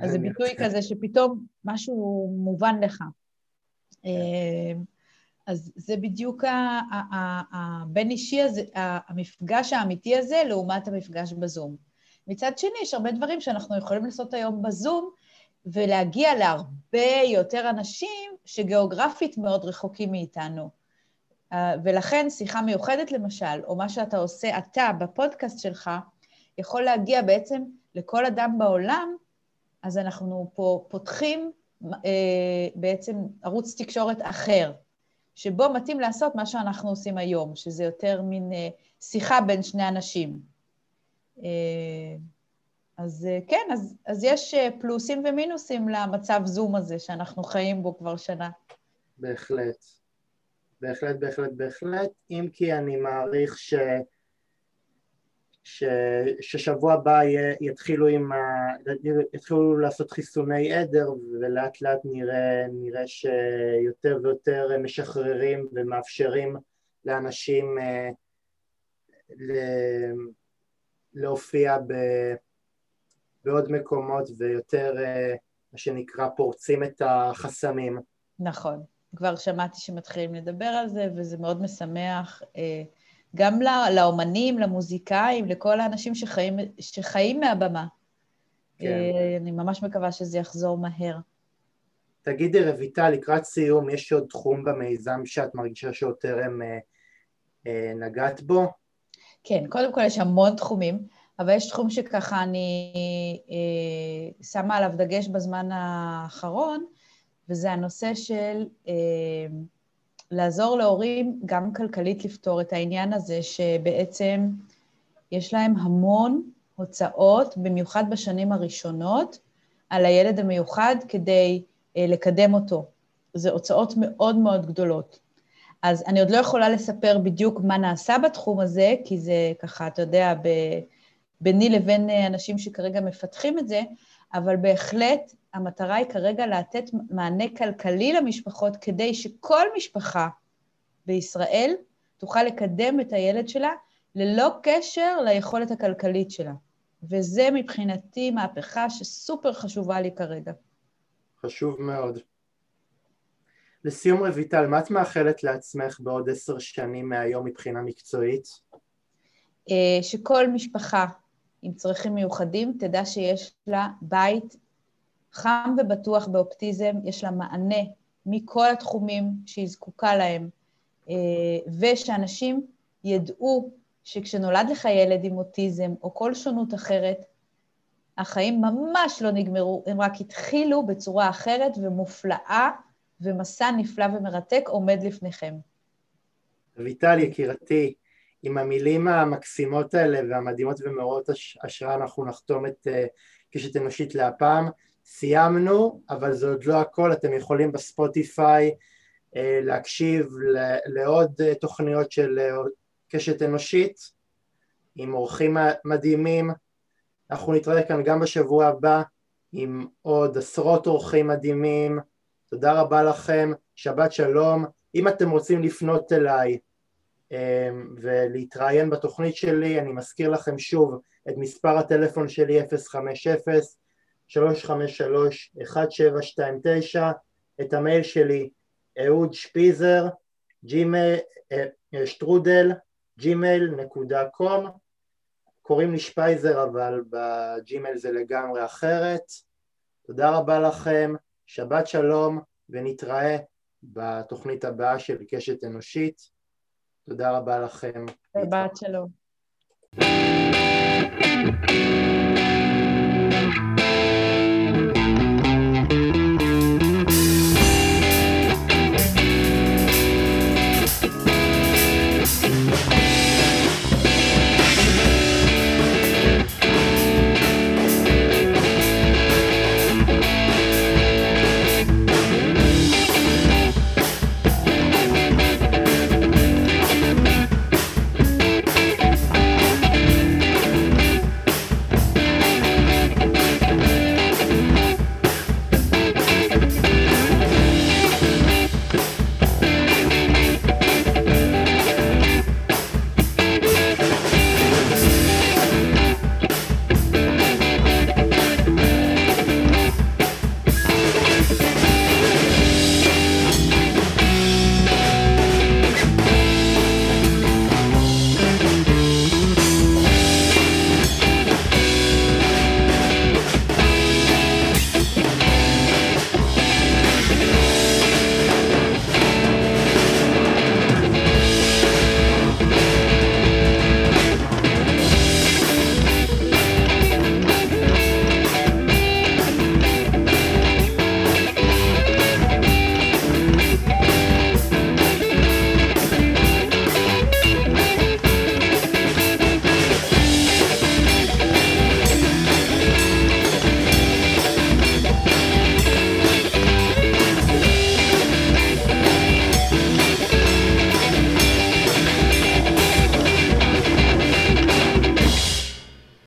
אז זה ביטוי כזה שפתאום משהו מובן לך. כן. אה, אז זה בדיוק הבין אישי הזה, המפגש האמיתי הזה לעומת המפגש בזום. מצד שני, יש הרבה דברים שאנחנו יכולים לעשות היום בזום, ולהגיע להרבה יותר אנשים שגיאוגרפית מאוד רחוקים מאיתנו. ולכן שיחה מיוחדת למשל, או מה שאתה עושה אתה בפודקאסט שלך, יכול להגיע בעצם לכל אדם בעולם, אז אנחנו פה פותחים אה, בעצם ערוץ תקשורת אחר. שבו מתאים לעשות מה שאנחנו עושים היום, שזה יותר מין אה, שיחה בין שני אנשים. אה, אז אה, כן, אז, אז יש פלוסים ומינוסים למצב זום הזה שאנחנו חיים בו כבר שנה. בהחלט. בהחלט, בהחלט, בהחלט, אם כי אני מעריך ש... ש... ששבוע הבא יתחילו, עם ה... יתחילו לעשות חיסוני עדר ולאט לאט נראה, נראה שיותר ויותר משחררים ומאפשרים לאנשים אה, ל... להופיע ב... בעוד מקומות ויותר אה, מה שנקרא פורצים את החסמים. נכון, כבר שמעתי שמתחילים לדבר על זה וזה מאוד משמח. אה, גם לאומנים, למוזיקאים, לכל האנשים שחיים, שחיים מהבמה. כן. אה, אני ממש מקווה שזה יחזור מהר. תגידי, רויטל, לקראת סיום, יש עוד תחום במיזם שאת מרגישה שעוד טרם אה, אה, נגעת בו? כן, קודם כל יש המון תחומים, אבל יש תחום שככה אני אה, שמה עליו דגש בזמן האחרון, וזה הנושא של אה, לעזור להורים גם כלכלית לפתור את העניין הזה, שבעצם יש להם המון הוצאות, במיוחד בשנים הראשונות, על הילד המיוחד כדי אה, לקדם אותו. זה הוצאות מאוד מאוד גדולות. אז אני עוד לא יכולה לספר בדיוק מה נעשה בתחום הזה, כי זה ככה, אתה יודע, ב, ביני לבין אה, אנשים שכרגע מפתחים את זה, אבל בהחלט המטרה היא כרגע לתת מענה כלכלי למשפחות כדי שכל משפחה בישראל תוכל לקדם את הילד שלה ללא קשר ליכולת הכלכלית שלה. וזה מבחינתי מהפכה שסופר חשובה לי כרגע. חשוב מאוד. לסיום רויטל, מה את מאחלת לעצמך בעוד עשר שנים מהיום מבחינה מקצועית? אה, שכל משפחה עם צרכים מיוחדים, תדע שיש לה בית חם ובטוח באופטיזם, יש לה מענה מכל התחומים שהיא זקוקה להם, אה, ושאנשים ידעו שכשנולד לך ילד עם אוטיזם או כל שונות אחרת, החיים ממש לא נגמרו, הם רק התחילו בצורה אחרת ומופלאה, ומסע נפלא ומרתק עומד לפניכם. אביטל, יקירתי, עם המילים המקסימות האלה והמדהימות ומעוררות השראה אנחנו נחתום את uh, קשת אנושית להפעם. סיימנו, אבל זה עוד לא הכל, אתם יכולים בספוטיפיי uh, להקשיב לעוד uh, תוכניות של uh, קשת אנושית עם אורחים מדהימים. אנחנו נתראה כאן גם בשבוע הבא עם עוד עשרות אורחים מדהימים. תודה רבה לכם, שבת שלום. אם אתם רוצים לפנות אליי ולהתראיין בתוכנית שלי, אני מזכיר לכם שוב את מספר הטלפון שלי 050-353-1729, את המייל שלי אהוד שפיזר, ג'ימייל, אה, אה, שטרודל, ג'ימייל נקודה קום, קוראים לי שפייזר אבל בג'ימייל זה לגמרי אחרת. תודה רבה לכם, שבת שלום ונתראה בתוכנית הבאה של קשת אנושית. תודה רבה לכם. שבת שלום.